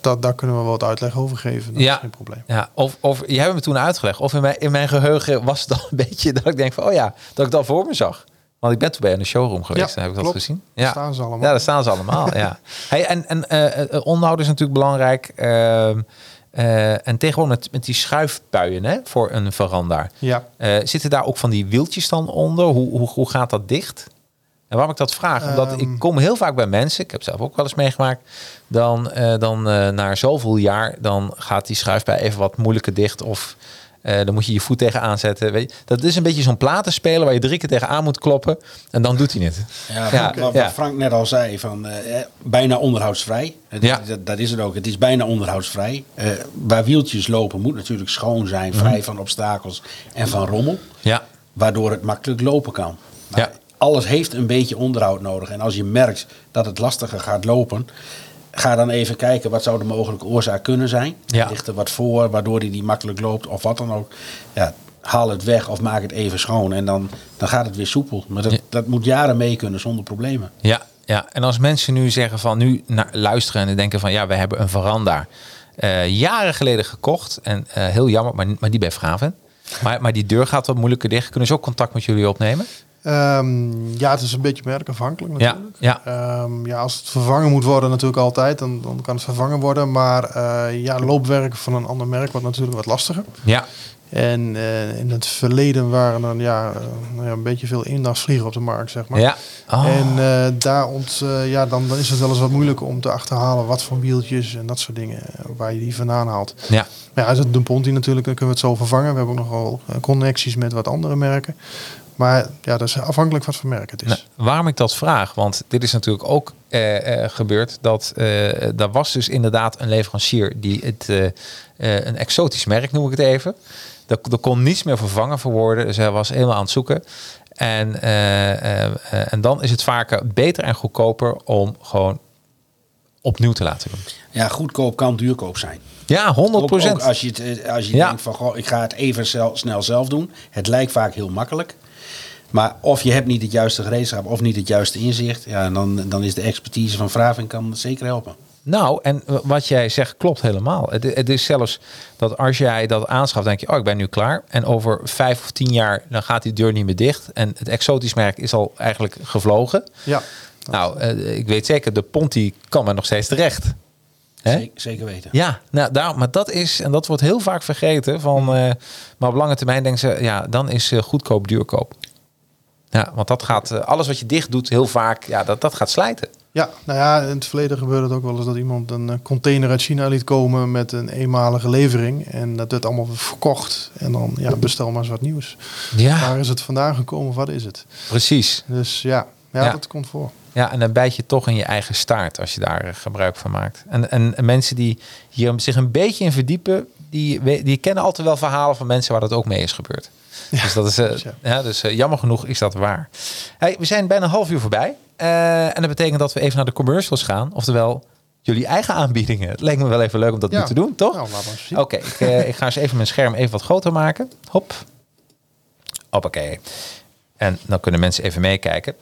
dat, daar kunnen we wel wat uitleg over geven. Dat Ja. is geen probleem. Ja, of, of je hebt me toen uitgelegd, of in mijn, in mijn geheugen was het al een beetje dat ik denk van, oh ja, dat ik dat voor me zag. Want ik ben toen bij in de showroom geweest, Ja, dan heb ik dat gezien. Daar Ja. staan ze allemaal. Ja, daar staan ze allemaal. ja. Hey, en en eh, eh, onderhoud is natuurlijk belangrijk. Ehm, eh, en tegenwoordig met, met die schuifbuien hè, voor een veranda. Ja. Eh, zitten daar ook van die wieltjes dan onder? Hoe, hoe, hoe gaat dat dicht? En waarom ik dat vraag? Omdat Ehm. ik kom heel vaak bij mensen, ik heb zelf ook wel eens meegemaakt, dan, eh, dan eh, na zoveel jaar, dan gaat die schuifbui even wat moeilijker dicht of eh, dan moet je je voet tegenaan zetten. Weet je? Dat is een beetje zo'n platenspeler waar je drie keer tegenaan moet kloppen en dan doet hij het. Ja, Ja, wat, ja. Frank net al zei, van, bijna onderhoudsvrij. Het- Ja. dat, dat is het ook. Het is bijna onderhoudsvrij. Waar wieltjes lopen moet natuurlijk schoon zijn, vrij Mhm. van obstakels en van rommel. Ja, Waardoor het makkelijk lopen kan. Maar Ja. Alles heeft een beetje onderhoud nodig. En als je merkt dat het lastiger gaat lopen, ga dan even kijken wat zou de mogelijke oorzaak kunnen zijn. Ja. Ligt er wat voor waardoor die niet makkelijk loopt of wat dan ook. Ja, haal het weg of maak het even schoon en dan, dan gaat het weer soepel. Maar dat, Ja. dat moet jaren mee kunnen zonder problemen. ja, ja. En als mensen nu zeggen van nu naar, luisteren en denken van ja, we hebben een veranda eh, jaren geleden gekocht en eh, heel jammer, maar, maar die bij Vraven. Maar, maar die deur gaat wat moeilijker dicht. Kunnen ze ook contact met jullie opnemen? Ehm, ja, het is een beetje merkafhankelijk Ja, natuurlijk. ja. Ehm, ja, als het vervangen moet worden natuurlijk altijd, dan, dan kan het vervangen worden. Maar eh, ja, loopwerk van een ander merk wordt natuurlijk wat lastiger. Ja, En eh, in het verleden waren er ja, eh, nou ja, een beetje veel eendagsvliegen op de markt, zeg maar. Ja. Oh. En daar ont, ja, dan, dan is het wel eens wat moeilijker om te achterhalen wat voor wieltjes en dat soort dingen waar je die vandaan haalt. ja. Maar ja, is het de Ponti natuurlijk, dan kunnen we het zo vervangen. We hebben ook nogal connecties met wat andere merken. Maar ja, dat is afhankelijk wat voor merk het is. Nou, waarom ik dat vraag, want dit is natuurlijk ook eh, eh, gebeurd dat eh er was dus inderdaad een leverancier die het eh, eh, een exotisch merk noem ik het even. Er, er kon niets meer vervangen voor worden, dus hij was helemaal aan het zoeken. En, eh, eh, eh, en dan is het vaker beter en goedkoper om gewoon opnieuw te laten doen. Ja, goedkoop kan duurkoop zijn. Ja, 100 Ook, ook als je, het, eh, als je Ja. denkt van, goh, ik ga het even zel- snel zelf doen. Het lijkt vaak heel makkelijk. Maar of je hebt niet het juiste gereedschap of niet het juiste inzicht. Ja, dan, dan is de expertise van Vraving kan zeker helpen. Nou, en wat jij zegt klopt helemaal. Het, het is zelfs dat als jij dat aanschaft, denk je, oh, ik ben nu klaar. En over vijf of tien jaar, dan gaat die deur niet meer dicht. En het exotisch merk is al eigenlijk gevlogen. Ja, Nou, eh, ik weet zeker, de Ponti kan maar nog steeds terecht. Hè? Zeker, zeker weten. Ja, nou, daar, maar dat is, en dat wordt heel vaak vergeten. Van, eh, maar op lange termijn denken ze, ja, dan is eh, goedkoop duurkoop. Ja, want dat gaat, eh, alles wat je dicht doet, heel vaak, ja, dat, dat gaat slijten. ja, nou ja, in het verleden gebeurde het ook wel eens dat iemand een eh, container uit China liet komen met een eenmalige levering. En dat werd allemaal verkocht. En dan, ja, bestel maar eens wat nieuws. Ja, Waar is het vandaan gekomen? Wat is het? precies. Dus ja, ja, Ja. dat komt voor. Ja, en dan bijt je toch in je eigen staart als je daar eh, gebruik van maakt. En, en, en mensen die hier zich een beetje in verdiepen, die, die kennen altijd wel verhalen van mensen waar dat ook mee is gebeurd. dus dat is, eh, ja. ja, dus eh, jammer genoeg is dat waar. Hey, we zijn bijna een half uur voorbij. En dat betekent dat we even naar de commercials gaan. Oftewel, jullie eigen aanbiedingen. Het lijkt me wel even leuk om dat Ja. nu te doen, toch? Nou. Oké, ik, ik ga eens even mijn scherm even wat groter maken. Hop. Hoppakee. En dan kunnen mensen even meekijken.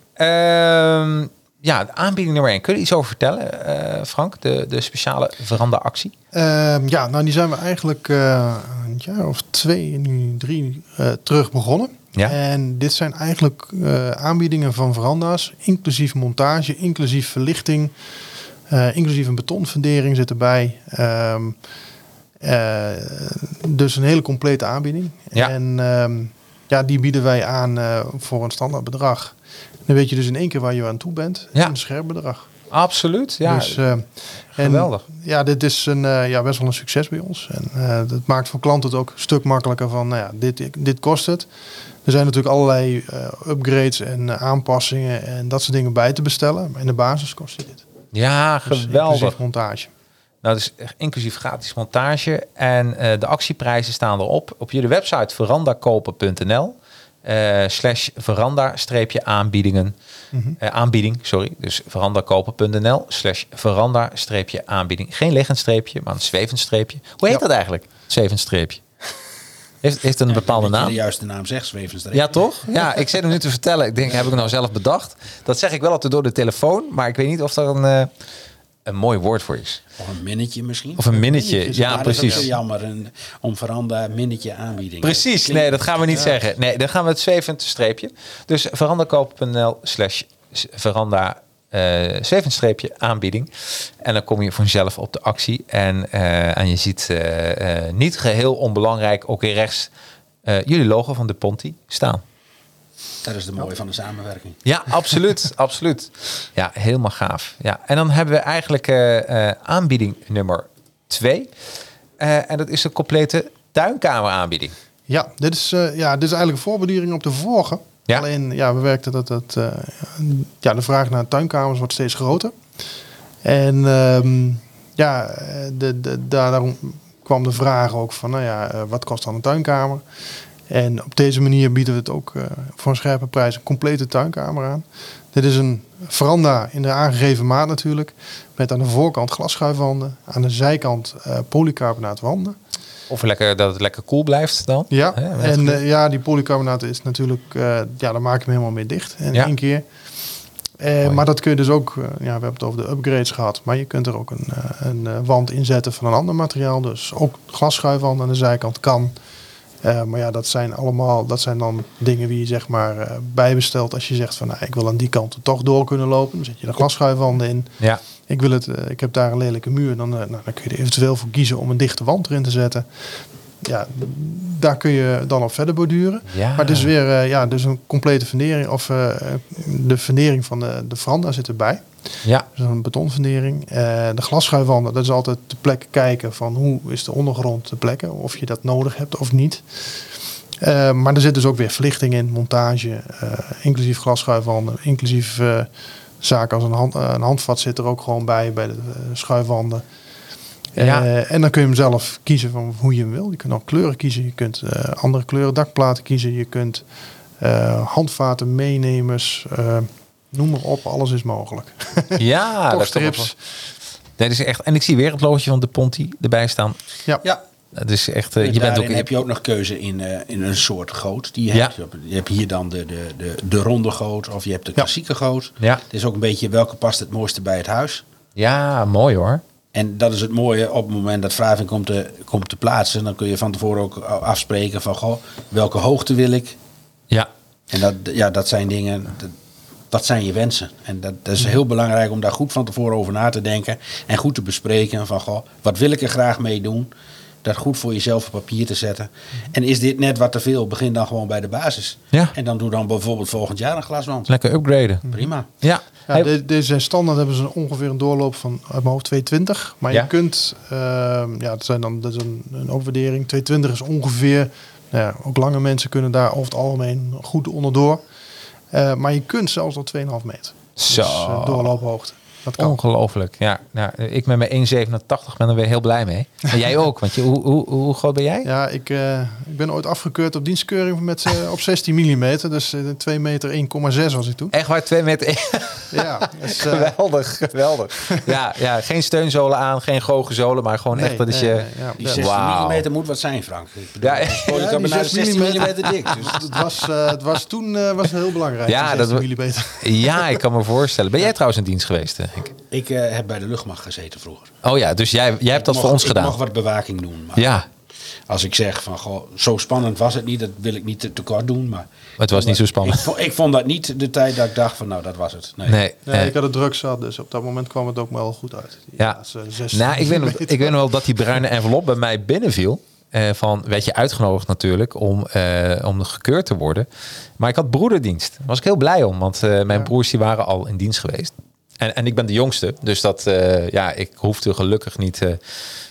Ja, de aanbieding nummer 1. Kun je iets over vertellen, eh, Frank? De, de speciale veranda-actie? Ehm, ja, nou die zijn we eigenlijk eh, een jaar of twee, nu drie eh, terug begonnen. Ja. En dit zijn eigenlijk aanbiedingen van veranda's, inclusief montage, inclusief verlichting, inclusief een betonfundering zit erbij. Ehm, eh, dus een hele complete aanbieding. Ja. En ehm, ja, die bieden wij aan voor een standaard bedrag. Dan weet je dus in één keer waar je aan toe bent. Ja. Een scherp bedrag. Absoluut, ja. dus, eh, en geweldig. ja, dit is een, eh, ja, best wel een succes bij ons. En eh, dat maakt voor klanten het ook een stuk makkelijker van, nou ja, dit, dit kost het. Er zijn natuurlijk allerlei upgrades en aanpassingen en dat soort dingen bij te bestellen. Maar in de basis kost je dit. Ja, Dus geweldig. inclusief montage. Nou, dus inclusief gratis montage. En de actieprijzen staan erop. Op jullie website verandakopen.nl eh, slash veranda-aanbiedingen. Mhm. Eh, aanbieding, sorry. Dus verandakopen.nl slash veranda-aanbieding. Geen liggend streepje, maar een zwevend streepje. Hoe heet Ja. dat eigenlijk? Zwevend streepje. Heeft, heeft het een bepaalde je naam? de juiste naam zegt, Zwevensstreep. Ja, toch? Ja, ik zit hem nu te vertellen. Ik denk, heb ik nou zelf bedacht? Dat zeg ik wel altijd door de telefoon, maar ik weet niet of daar een, eh, een mooi woord voor is. Of een minnetje misschien. Of een minnetje. Ja, Maar dat is ook precies. jammer. Een, om veranda minnetje aanbieding. Precies, Klinkt- nee, dat gaan we niet zeggen. Nee, dan gaan we het zwevend streepje. Dus verandakoop.nl slash veranda zwevend streepje aanbieding. En dan kom je vanzelf op de actie. En, eh, en je ziet eh, niet geheel onbelangrijk, ook in rechts, jullie logo van de Ponti staan. Dat is de mooie van de samenwerking. Ja, absoluut, absoluut. Ja, helemaal gaaf. Ja, en dan hebben we eigenlijk eh, eh, aanbieding nummer twee. Eh, en dat is de complete tuinkameraanbieding. Ja, dit is, eh, ja, dit is eigenlijk een voorbeduring op de vorige. Ja. Alleen, ja, we werkten dat eh, ja, de vraag naar tuinkamers wordt steeds groter. En ehm, ja, de, de, daarom kwam de vraag ook van, nou ja, wat kost dan een tuinkamer? En op deze manier bieden we het ook eh, voor een scherpe prijs een complete tuinkamer aan. Dit is een veranda in de aangegeven maat natuurlijk. Met aan de voorkant glasschuifwanden. Aan de zijkant eh polycarbonaatwanden. Of lekker, dat het lekker koel blijft dan. Ja, en eh, ja, die polycarbonaat is natuurlijk, ja, dan maak je hem helemaal mee dicht in Ja. één keer. Maar dat kun je dus ook, ja, we hebben het over de upgrades gehad, maar je kunt er ook een, een wand inzetten van een ander materiaal. Dus ook glasschuifwand aan de zijkant kan. Eh, maar ja, dat zijn allemaal, dat zijn dan dingen die je zeg maar eh, bijbestelt als je zegt van, nou, ik wil aan die kant er toch door kunnen lopen. Dan zet je de glasschuifwanden in. ja, Ik wil het, eh, ik heb daar een lelijke muur, dan, nou, dan kun je er eventueel voor kiezen om een dichte wand erin te zetten. ja, daar kun je dan op verder borduren. Ja. Maar het is weer ja, dus een complete fundering. Of de fundering van de, de veranda zit erbij. Ja, Dus een betonfundering. Eh, de glasschuifwanden, dat is altijd de plek kijken van hoe is de ondergrond te plekken. Of je dat nodig hebt of niet. Eh, maar er zit dus ook weer verlichting in, montage, eh, inclusief glasschuifwanden, inclusief zaken als een, hand, een handvat zit er ook gewoon bij, bij de schuifwanden. Ja. En dan kun je hem zelf kiezen van hoe je hem wil. Je kunt ook kleuren kiezen, je kunt andere kleuren dakplaten kiezen, je kunt handvaten, meenemers, noem maar op, alles is mogelijk. ja dat Toch is toch strips. Dat is echt. En ik zie weer het loodje van de Ponti erbij staan. Ja. Ja, Dat is echt. eh, En je bent ook. heb je ook nog keuze in, eh, in een soort goot die je Ja. hebt. Je hebt- hier dan de, de, de, de ronde goot of je hebt de klassieke goot. Ja. Het is ook een beetje welke past het mooiste bij het huis. Ja, mooi hoor. En dat is het mooie op het moment dat Vraving komt te, komt te plaatsen. Dan kun je van tevoren ook afspreken van goh, welke hoogte wil ik. Ja, En dat, ja, dat zijn dingen, dat, dat zijn je wensen. En dat, dat is heel belangrijk om daar goed van tevoren over na te denken. En goed te bespreken van goh, wat wil ik er graag mee doen. Dat goed voor jezelf op papier te zetten. En is dit net wat te veel, begin dan gewoon bij de basis. Ja. En dan doe dan bijvoorbeeld volgend jaar een glaswand. lekker upgraden. Prima. Ja. Ja, Hey, de- deze standaard hebben ze ongeveer een doorloop van uit mijn hoofd 220. Maar Ja. je kunt, ehm, ja, dat zijn dan dat is een, een overwaardering. 220 is ongeveer, nou ja, ook lange mensen kunnen daar over het algemeen goed onderdoor. Eh, maar je kunt zelfs tot 2,5 meter. Zo. Dus, eh, doorloophoogte. Dat kan. Ongelooflijk. Ja, nou, ik met mijn 1,87 ben er weer heel blij mee. En jij ook, want je, hoe, hoe, hoe groot ben jij? Ja, ik, eh, ik ben ooit afgekeurd op dienstkeuring met, eh, op 16 mm. Dus eh, 2 meter 1,6 was ik toen. Echt waar, 2 meter. Ja, dus, eh, geweldig, geweldig. Ja, ja, geen steunzolen aan, geen goochenzolen, maar gewoon nee, echt dat is nee, je... nee, ja. Die Ja, 16 Wauw. mm moet wat zijn, Frank. Ik bedoel, Ja, ja, ja, ik die heb bijna 16 16 mm. dik. Dus het, was, eh, het was toen eh, was het heel belangrijk. Ja, Ja, dat mm. Ja, ik kan me voorstellen. Ben jij trouwens in dienst geweest? Ik eh, heb bij de luchtmacht gezeten vroeger. Oh ja, dus jij, jij hebt dat voor ons gedaan. Ik mag wat bewaking doen. Maar Ja, Als ik zeg van, goh, zo spannend was het niet, dat wil ik niet te, te kort doen. Maar het was niet zo spannend. Ik, vond- ik vond dat niet de tijd dat ik dacht van, nou, dat was het. Nee. Nee, eh, ik had het druk zat, dus op dat moment kwam het ook wel goed uit. Ja. Nou, ik weet, ik weet nog wel dat die bruine envelop bij mij binnenviel. Eh, van, werd je uitgenodigd natuurlijk om, eh, om gekeurd te worden. Maar ik had broederdienst. Daar was ik heel blij om, want eh, mijn Ja. broers die waren al in dienst geweest. En, en ik ben de jongste, dus dat, eh, ja, ik hoefde gelukkig niet... eh,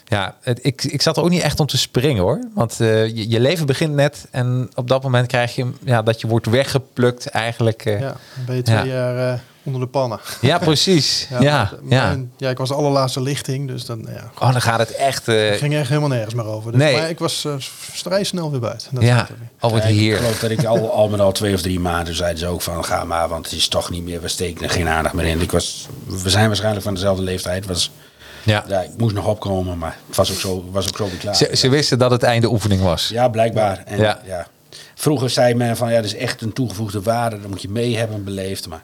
ja, het, ik, ik zat er ook niet echt om te springen hoor. Want eh, je, je leven begint net en op dat moment krijg je ja, dat je wordt weggeplukt eigenlijk. ja. Ja, dan ben je twee Ja. jaar onder de pannen. precies. Ja, ja, ja, ik was de allerlaatste lichting, dus dan, ja, Oh, dan gaat het echt... eh, ging echt helemaal nergens meer over. Dus, Nee. Maar ik was eh, vrij snel weer buiten. Dat ja, zat er weer. oh wat Ja, ik geloof dat ik al, al met al twee of drie maanden zeiden ze ook van ga maar, want het is toch niet meer, we steken er geen aandacht meer in. Ik was, we zijn waarschijnlijk van dezelfde leeftijd. Was, Ja. ja, ik moest nog opkomen, maar het was ook zo, was ook zo weer klaar. Ze, ze wisten dat het einde oefening was. Ja, blijkbaar. En, Ja. ja. Vroeger zei men van ja, dat is echt een toegevoegde waarde, dat moet je mee hebben beleefd. Maar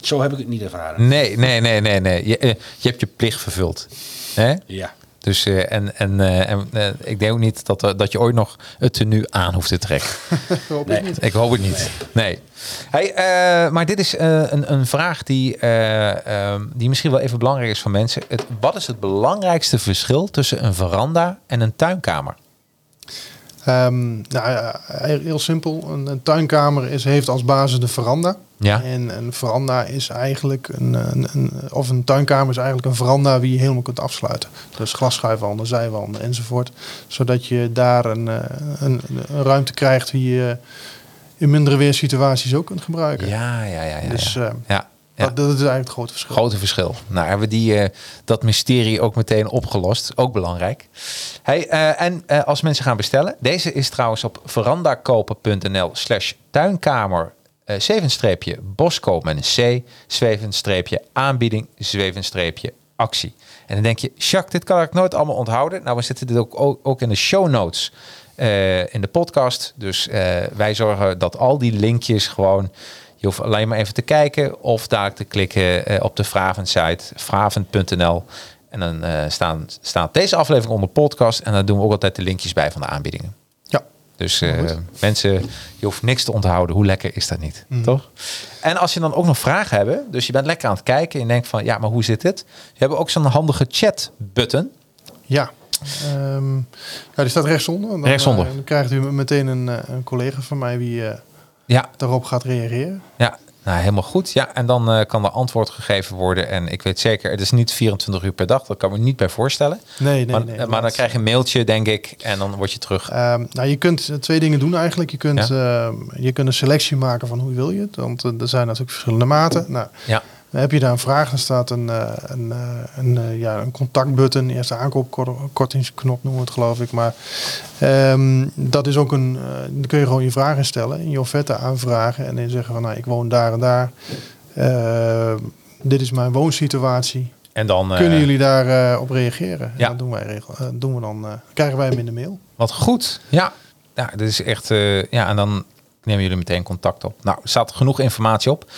zo heb ik het niet ervaren. Nee, nee, nee, nee, nee. Je, eh, je hebt je plicht vervuld. Hè? Ja. Dus eh, en, en, eh, en ik denk ook niet dat, dat je ooit nog het tenue aan hoeft te trekken. Hoop Nee. ik niet. ik hoop het niet. Nee. Hey, eh, maar dit is eh, een, een vraag die, eh, ehm, die misschien wel even belangrijk is voor mensen. Het, wat is het belangrijkste verschil tussen een veranda en een tuinkamer? Ehm, nou, heel, simpel. Een, een tuinkamer is, heeft als basis de veranda. Ja. En een veranda is eigenlijk een, een, een- of een tuinkamer is eigenlijk een veranda die je helemaal kunt afsluiten. Dus glasschuifwanden, zijwanden enzovoort. Zodat je daar een, eh, een, een ruimte krijgt die je in mindere weersituaties ook kunt gebruiken. Ja, ja, ja. ja, Dus ja. eh, ja, ja. dat, dat is eigenlijk het grote verschil. Grote verschil. Nou, hebben we die, eh, dat mysterie ook meteen opgelost. Ook belangrijk. Hey, eh, en eh, als mensen gaan bestellen. Deze is trouwens op verandakopen.nl slash tuinkamer. zevenstreepje boskoop met een C. Zwevenstreepje aanbieding. Zwevenstreepje actie. En dan denk je, Jacques, dit kan ik nooit allemaal onthouden. Nou, we zetten dit ook, ook, ook in de show notes in de podcast. Dus wij zorgen dat al die linkjes gewoon... Je hoeft alleen maar even te kijken of daar te klikken eh, op de Vraven site, vraven.nl. En dan eh, staan, staat deze aflevering onder podcast. En dan doen we ook altijd de linkjes bij van de aanbiedingen. Ja. Dus eh, mensen, je hoeft niks te onthouden. Hoe lekker is dat niet? Toch? En als je dan ook nog vragen hebt, dus je bent lekker aan het kijken en je denkt van, ja, maar hoe zit dit? Je hebt ook zo'n handige chat button. Ja. Ehm, ja, die staat rechtsonder. Dan, Rechtsonder. dan krijgt u meteen een, een collega van mij die Ja, daarop gaat reageren. ja. Nou, helemaal goed. Ja, en dan eh, kan er antwoord gegeven worden. En ik weet zeker, het is niet 24 uur per dag. Dat kan ik me niet bij voorstellen. Nee, nee, maar, nee. maar dan krijg je een mailtje, denk ik. En dan word je terug. Ehm, nou, je kunt eh, twee dingen doen eigenlijk. Je kunt, Ja. ehm, je kunt een selectie maken van hoe wil je het. Want eh, er zijn natuurlijk verschillende maten. Nou, Ja, heb je daar een vraag, dan staat een, eh, een, eh, een, eh, ja, een contactbutton. Eerste aankoopkortingsknop noemen we het geloof ik. Maar ehm, dat is ook een... dan kun je gewoon je vragen stellen. In je offerte aanvragen. En dan zeggen van nou, ik woon daar en daar. Ehm, dit is mijn woonsituatie. en dan... eh, Kunnen jullie daar eh, op reageren? En Ja. dat doen wij regel, doen we dan, eh, krijgen wij hem in de mail. Wat goed. Ja, ja dit is echt. eh, ja, en dan nemen jullie meteen contact op. Nou, er staat genoeg informatie op.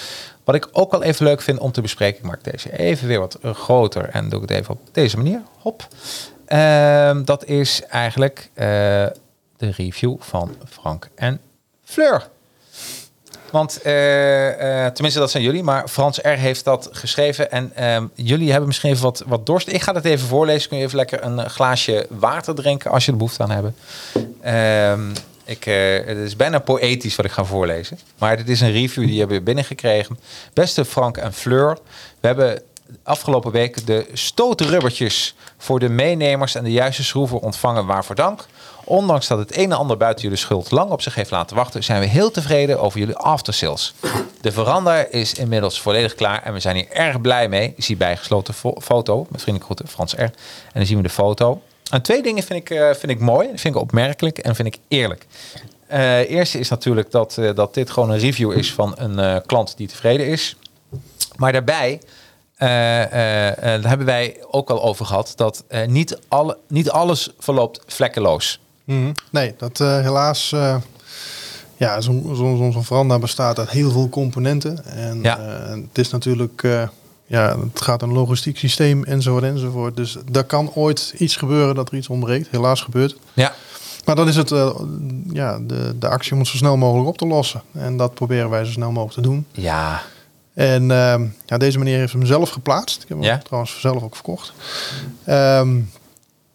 Wat ik ook wel even leuk vind om te bespreken, ik maak deze even weer wat groter en doe ik het even op deze manier. Hop. Ehm, dat is eigenlijk eh, de review van Frank en Fleur. Want, eh, eh, tenminste, dat zijn jullie, maar Frans R. heeft dat geschreven. En ehm, jullie hebben misschien even wat, wat dorst. Ik ga het even voorlezen. Kun je even lekker een glaasje water drinken als je er behoefte aan hebt. Ik, eh, het is bijna poëtisch wat ik ga voorlezen. Maar dit is een review die hebben we binnengekregen. Beste Frank en Fleur, we hebben afgelopen week de stotenrubbertjes voor de meenemers en de juiste schroeven ontvangen. Waarvoor dank. Ondanks dat het een en ander buiten jullie schuld lang op zich heeft laten wachten, zijn we heel tevreden over jullie aftersales. De veranda is inmiddels volledig klaar en we zijn hier erg blij mee. Je ziet bijgesloten fo- foto, met vriendelijke groeten Frans R. En dan zien we de foto. En twee dingen vind ik, eh, vind ik mooi, vind ik opmerkelijk en vind ik eerlijk. Eh eerste is natuurlijk dat, eh, dat dit gewoon een review is van een klant die tevreden is. Maar daarbij daar hebben wij ook al over gehad dat niet, alle, niet alles verloopt vlekkeloos. Nee, dat helaas... ja, zo'n zo, zo, veranda bestaat uit heel veel componenten. En Ja. het is natuurlijk... ja, het gaat een logistiek systeem enzovoort enzovoort. Dus er kan ooit iets gebeuren dat er iets ontbreekt. Helaas gebeurt. Ja, Maar dan is het eh, ja, de, de actie om het zo snel mogelijk op te lossen. En dat proberen wij zo snel mogelijk te doen. ja, En ehm, ja, deze meneer heeft hem zelf geplaatst. Ik heb hem Ja. trouwens zelf ook verkocht. Ehm,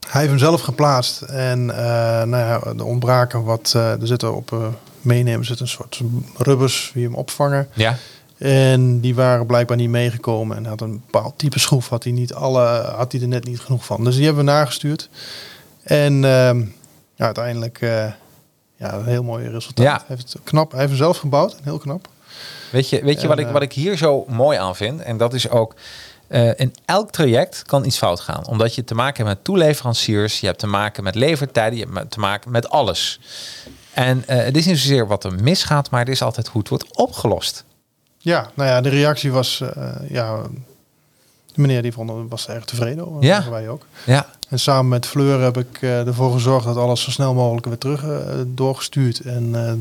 hij heeft hem zelf geplaatst. En eh, nou ja, er ontbraken wat... eh, er zitten op meenemen zit een soort rubbers die hem opvangen. ja, En die waren blijkbaar niet meegekomen. En had een bepaald type schroef. Had hij, niet alle, had hij er net niet genoeg van. Dus die hebben we nagestuurd. En ehm, ja, uiteindelijk... eh, ja, een heel mooi resultaat. Ja. Hij heeft het knap. Hij heeft hem zelf gebouwd. Heel knap. Weet je, weet je wat, ik, eh, wat ik hier zo mooi aan vind? En dat is ook, eh, in elk traject kan iets fout gaan. Omdat je te maken hebt met toeleveranciers, je hebt te maken met levertijden, je hebt te maken met alles. En het is niet zozeer wat er misgaat, maar het is altijd hoe het wordt opgelost. Ja, nou ja, de reactie was, eh, ja, de meneer die vond, was er erg tevreden over. Ja. Wij ook. Ja, En samen met Fleur heb ik eh, ervoor gezorgd dat alles zo snel mogelijk weer terug eh, doorgestuurd. En eh,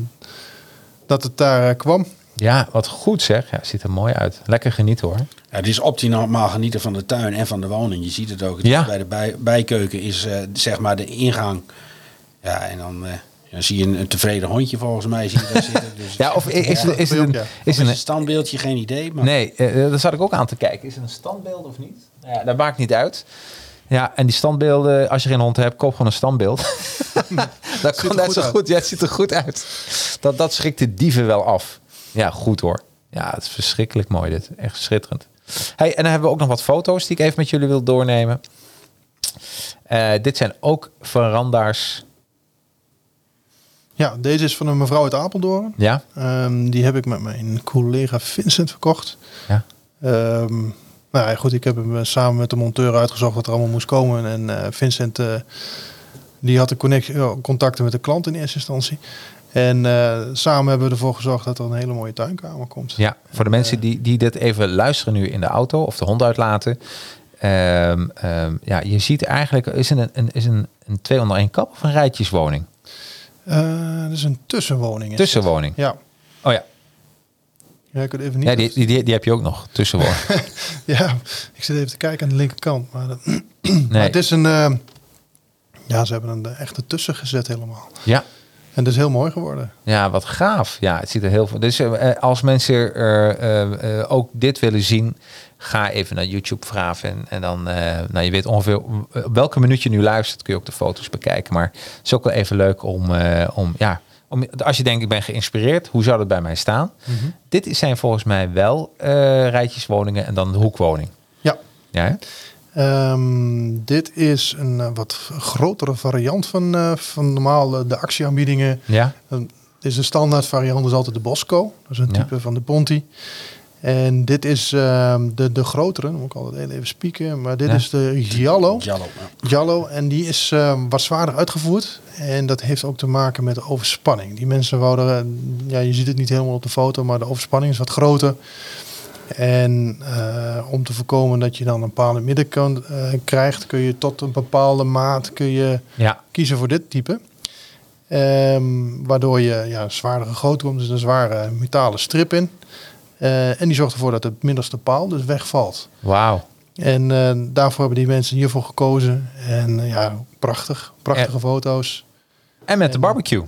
dat het daar kwam. ja wat goed zeg. Ja, ziet er mooi uit. Lekker genieten hoor. Ja, het is optimaal genieten van de tuin en van de woning. Je ziet het ook. Ja. Bij de bij, bijkeuken is eh, zeg maar de ingang. Ja, en dan, eh, dan zie je een, een tevreden hondje volgens mij. Zie je daar zitten. Dus Ja, of is, is, het- is het een, is is een, standbeeldje? Geen idee. Maar Nee, eh, daar zat ik ook aan te kijken. Is het een standbeeld of niet? Nou ja, dat maakt niet uit. Ja, en die standbeelden, als je geen hond hebt, koop gewoon een standbeeld. dat kan net zo uit. goed. Ja, het ziet er goed uit. Dat, dat schrikt de dieven wel af. Ja, goed hoor. Ja, het is verschrikkelijk mooi dit. Echt schitterend. Hey, en dan hebben we ook nog wat foto's die ik even met jullie wil doornemen. Eh, dit zijn ook veranda's. Ja, deze is van een mevrouw uit Apeldoorn. Ja? Ehm, die heb ik met mijn collega Vincent verkocht. Ja. Ehm, nou ja, goed, ik heb hem eh, samen met de monteur uitgezocht wat er allemaal moest komen. En eh, Vincent, eh, die had de connectie, contacten met de klant in eerste instantie. En samen hebben we ervoor gezorgd dat er een hele mooie tuinkamer komt. Ja, voor de mensen die, die dit even luisteren nu in de auto of de hond uitlaten. Ehm, ja, je ziet eigenlijk, is het een, een, is een, een twee onder één kap of een rijtjeswoning? Eh, dat is een tussenwoning. is Tussenwoning. het. Ja. Oh ja, Ja, ik even niet. ja die, die, die, heb je ook nog, tussenwoning. Ja, ik zit even te kijken aan de linkerkant. Maar, dat- maar Nee. het is een... eh, ja, ze hebben een echte tussen gezet helemaal. Ja, En dat is heel mooi geworden. Ja, wat gaaf. Ja, het ziet er heel veel. Dus eh, eh, als mensen er eh, eh, ook dit willen zien, ga even naar YouTube vragen. En, en dan, eh, nou, je weet ongeveer op welke minuut je nu luistert, kun je ook de foto's bekijken. Maar het is ook wel even leuk om, eh, om ja, om, als je denkt, ik ben geïnspireerd, hoe zou dat bij mij staan? Dit zijn volgens mij wel eh rijtjeswoningen en dan de hoekwoning. Ja. Ja? Ehm, dit is een wat grotere variant van, van normaal de actieaanbiedingen. ja? Dit is de standaard variant, is altijd de Bosco. Dat is een Ja. type van de Ponti. En dit is ehm, de, de grotere, dan moet ik altijd even spieken. Maar dit Ja. is de Giallo. Jallo. ja. Giallo. En die is ehm, wat zwaarder uitgevoerd. En dat heeft ook te maken met de overspanning. Die mensen wouden, eh, ja, je ziet het niet helemaal op de foto, maar de overspanning is wat groter. En eh, om te voorkomen dat je dan een bepaalde middenkant eh, krijgt, kun je tot een bepaalde maat kun je Ja, kiezen voor dit type. Ehm, waardoor je ja, een zwaardere goot komt, dus een zware metalen strip in. Eh, en die zorgt ervoor dat het middelste paal dus wegvalt. wauw. En eh, daarvoor hebben die mensen hiervoor gekozen. En eh, ja, prachtig. Prachtige foto's. En met de barbecue.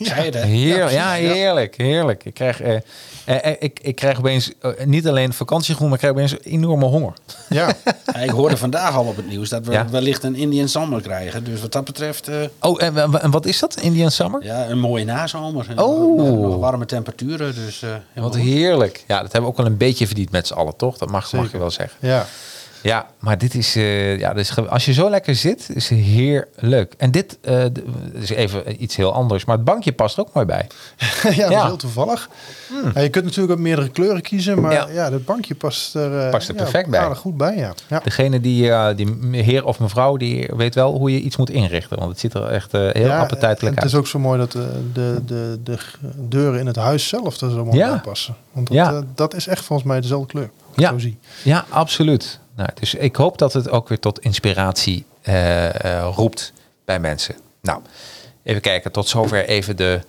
Zei je dat? Heer, ja, precies, ja. heerlijk, heerlijk. Ik krijg, eh, eh, eh, ik, ik krijg opeens eh, niet alleen vakantiegroen, maar ik krijg opeens enorme honger. Ja, Ja, ik hoorde vandaag al op het nieuws dat we Ja. wellicht een Indian Summer krijgen. Dus wat dat betreft, eh, Oh, en, wa- en wat is dat? Indian Summer? ja, een mooie nazomer. Oh. nog- nog warme temperaturen. Dus, eh, Wat goed. heerlijk. Ja, dat hebben we ook wel een beetje verdiend met z'n allen, toch? Dat mag, mag je wel zeggen. ja. Ja, maar dit is, eh, ja, dus als je zo lekker zit, is het heerlijk. En dit eh, is even iets heel anders, maar het bankje past er ook mooi bij. ja, dat is heel toevallig. Ja, je kunt natuurlijk ook meerdere kleuren kiezen, maar Ja. ja, dat bankje past er, eh, Past er ja, perfect bij. goed bij. Ja. Ja. Degene die, die heer of mevrouw, die weet wel hoe je iets moet inrichten. Want het ziet er echt heel appetijtelijk Het uit. is ook zo mooi dat de, de, de, de deuren in het huis zelf er zo mooi bij passen. Want dat, dat is echt volgens mij dezelfde kleur. Ja. Zo zie. Ja, absoluut. Nou, dus ik hoop dat het ook weer tot inspiratie eh, eh, roept bij mensen. Nou, even kijken. Tot zover even de,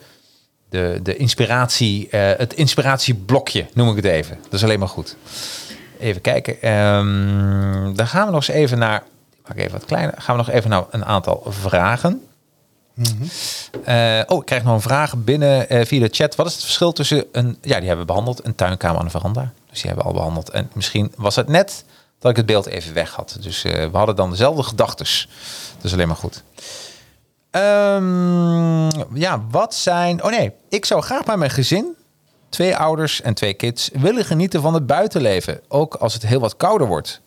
de, de inspiratie, eh, het inspiratieblokje, noem ik het even. Dat is alleen maar goed. Even kijken. Ehm, dan gaan we nog eens even naar. Ik maak even wat kleiner. Gaan we nog even naar een aantal vragen. Eh, oh, ik krijg nog een vraag binnen via de chat. Wat is het verschil tussen een, ja, die hebben we behandeld, een tuinkamer en een veranda. Dus die hebben we al behandeld. En misschien was het net dat ik het beeld even weg had. Dus eh, we hadden dan dezelfde gedachtes. Dat is alleen maar goed. Ehm, ja, wat zijn... Oh nee, ik zou graag bij mijn gezin, twee ouders en twee kids, willen genieten van het buitenleven. Ook als het heel wat kouder wordt.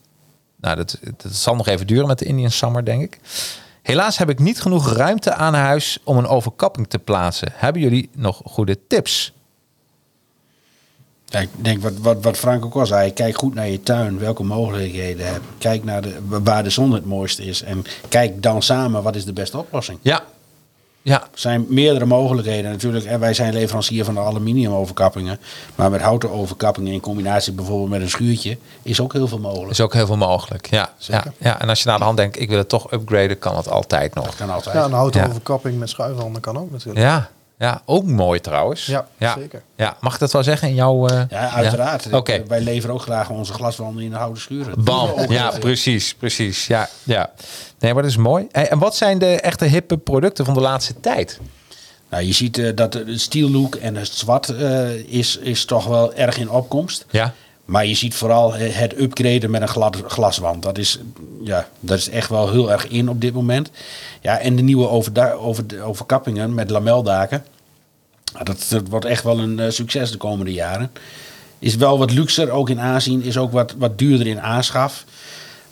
Nou, dat, dat zal nog even duren met de Indian Summer, denk ik. Helaas heb ik niet genoeg ruimte aan huis om een overkapping te plaatsen. Hebben jullie nog goede tips? Ik denk wat, wat, wat Frank ook al zei. Kijk goed naar je tuin, welke mogelijkheden je hebt. Kijk naar de, waar de zon het mooiste is. En kijk dan samen wat is de beste oplossing. Ja. Ja, Er zijn meerdere mogelijkheden natuurlijk. En wij zijn leverancier van de aluminiumoverkappingen. Maar met houten overkappingen in combinatie bijvoorbeeld met een schuurtje... is ook heel veel mogelijk. is ook heel veel mogelijk. Ja, ja, ja. En als je naar de hand denkt, ik wil het toch upgraden, kan het altijd nog. Dat kan altijd. Ja, een houten Ja. overkapping met schuifhanden kan ook natuurlijk. Ja, ja ook mooi trouwens. Ja, ja. zeker. Ja, mag ik dat wel zeggen in jouw... eh, Ja, uiteraard. Oké. Wij leveren ook graag onze glaswanden in de houten schuren. Bam. Ja, precies, precies. Ja, ja. Nee, maar dat is mooi. Hey, en wat zijn de echte hippe producten van de laatste tijd? Nou, je ziet eh, dat de steel look en het zwart eh, is, is toch wel erg in opkomst. Ja. Maar je ziet vooral eh, het upgraden met een glaswand. Dat is, ja, dat is echt wel heel erg in op dit moment. Ja, en de nieuwe overda- over, overkappingen met lameldaken. Nou, Dat, dat wordt echt wel een eh, succes de komende jaren. Is wel wat luxer ook in aanzien. Is ook wat, wat duurder in aanschaf.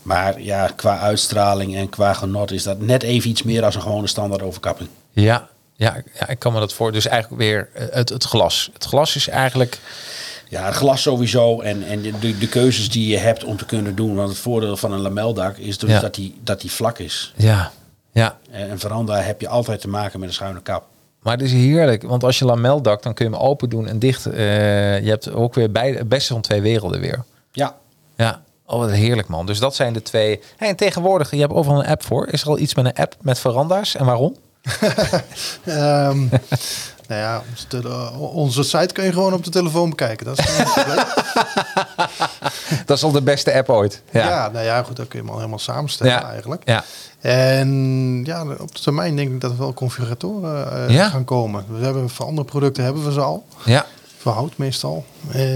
Maar ja, qua uitstraling en qua genot is dat net even iets meer als een gewone standaard overkapping. Ja, ja, ja, ik kan me dat voor. Dus eigenlijk weer eh, het, het glas. Het glas is eigenlijk. Ja, het glas sowieso en, en de, de keuzes die je hebt om te kunnen doen. Want het voordeel van een lameldak is dus Ja. dat, die, dat die vlak is. Ja, ja. En een veranda heb je altijd te maken met een schuine kap. Maar het is heerlijk, want als je lameldak, dan kun je hem open doen en dicht. eh, je hebt ook weer bij, het beste van twee werelden weer. Ja, Ja, oh wat heerlijk man. Dus dat zijn de twee. Hey, en tegenwoordig, je hebt overal een app voor. Is er al iets met een app met veranda's en waarom? Ehm, nou ja, onze, tele- onze site kun je gewoon op de telefoon bekijken. Dat is. Dat is al de beste app ooit. Ja. Ja. nou ja, goed, dat kun je hem al helemaal samenstellen Ja. eigenlijk. Ja. En ja, op de termijn denk ik dat er wel configuratoren eh, Ja. gaan komen. We hebben voor andere producten hebben we ze al. ja. Voor hout meestal. En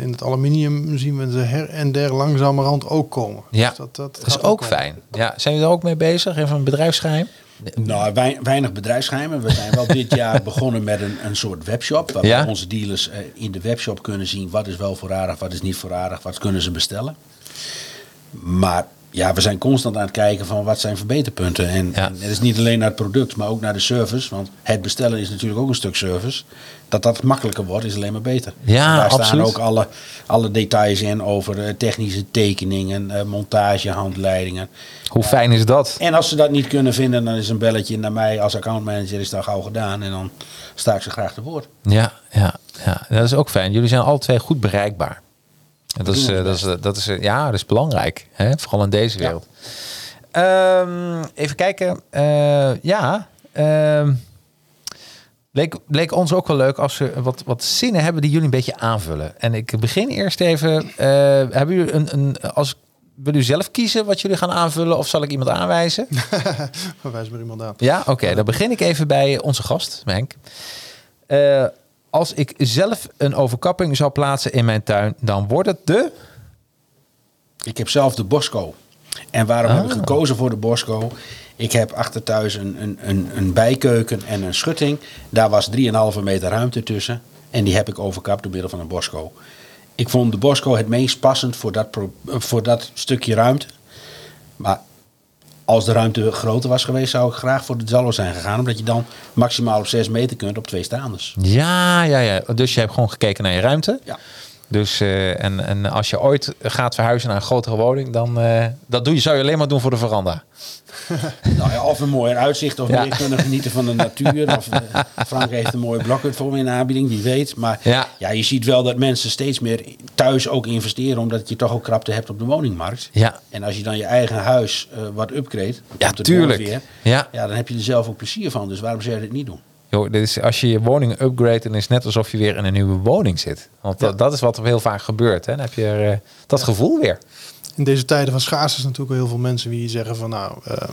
in het aluminium zien we ze her en der langzamerhand ook komen. Ja. Dus dat, dat, Dat is ook fijn. Ja. Zijn jullie er ook mee bezig? Even een bedrijfsgeheim? Nou, wei- weinig bedrijfsgeheimen. We zijn wel dit jaar begonnen met een, een soort webshop. Ja? onze dealers eh, in de webshop kunnen zien wat is wel voorradig, wat is niet voorradig, wat kunnen ze bestellen. Maar ja, we zijn constant aan het kijken van wat zijn verbeterpunten. En, Ja. en het is niet alleen naar het product, maar ook naar de service. Want het bestellen is natuurlijk ook een stuk service. Dat dat makkelijker wordt, is alleen maar beter. Ja, Daar staan ook alle, alle details in over eh, technische tekeningen, eh, montage, handleidingen. Hoe fijn is dat? En als ze dat niet kunnen vinden, dan is een belletje naar mij als accountmanager is dat gauw gedaan. En dan sta ik ze graag te woord. Ja, ja, ja, dat is ook fijn. Jullie zijn alle twee goed bereikbaar. Dat is, eh, dat is, dat is, eh, ja, dat is belangrijk. Hè? Vooral in deze wereld. Ehm, even kijken. Eh, ja, ehm, leek, leek ons ook wel leuk als we wat, wat zinnen hebben die jullie een beetje aanvullen. En ik begin eerst even. hebben jullie een, een, als, wil u zelf kiezen wat jullie gaan aanvullen of zal ik iemand aanwijzen? Verwijs maar iemand aan. Ja, oké. Dan begin ik even bij onze gast, Henk. Eh, als ik zelf een overkapping zou plaatsen in mijn tuin, dan wordt het de... Ik heb zelf de Bosco. En waarom heb ik Ah. gekozen voor de Bosco? Ik heb achter thuis een, een, een, een bijkeuken en een schutting. Daar was 3,5 meter ruimte tussen. En die heb ik overkapt door middel van een Bosco. Ik vond de Bosco het meest passend voor dat, voor dat stukje ruimte. Maar als de ruimte groter was geweest, zou ik graag voor de Zallo zijn gegaan. Omdat je dan maximaal op 6 meter kunt op twee staanders. Ja, ja, ja. Dus je hebt gewoon gekeken naar je ruimte. Ja. Dus, eh, en, en als je ooit gaat verhuizen naar een grotere woning, dan eh, dat doe je, zou je alleen maar doen voor de veranda. Nou ja, of een mooi uitzicht, of Ja. meer kunnen genieten van de natuur. Of, eh, Frank heeft een mooie blokhut voor me in de aanbieding, wie weet. Maar Ja. ja. je ziet wel dat mensen steeds meer thuis ook investeren, omdat je toch ook krapte hebt op de woningmarkt. Ja. En als je dan je eigen huis wat upgrade, Ja, tuurlijk. weer. Ja. ja, dan heb je er zelf ook plezier van. Dus waarom zou je dit niet doen? Joh, dit is, als je je woning upgrade, dan is het net alsof je weer in een nieuwe woning zit. Want dat, dat is wat er heel vaak gebeurt. Hè? Dan heb je er, eh, dat gevoel weer. In deze tijden van schaarste is natuurlijk wel heel veel mensen die zeggen van nou, eh,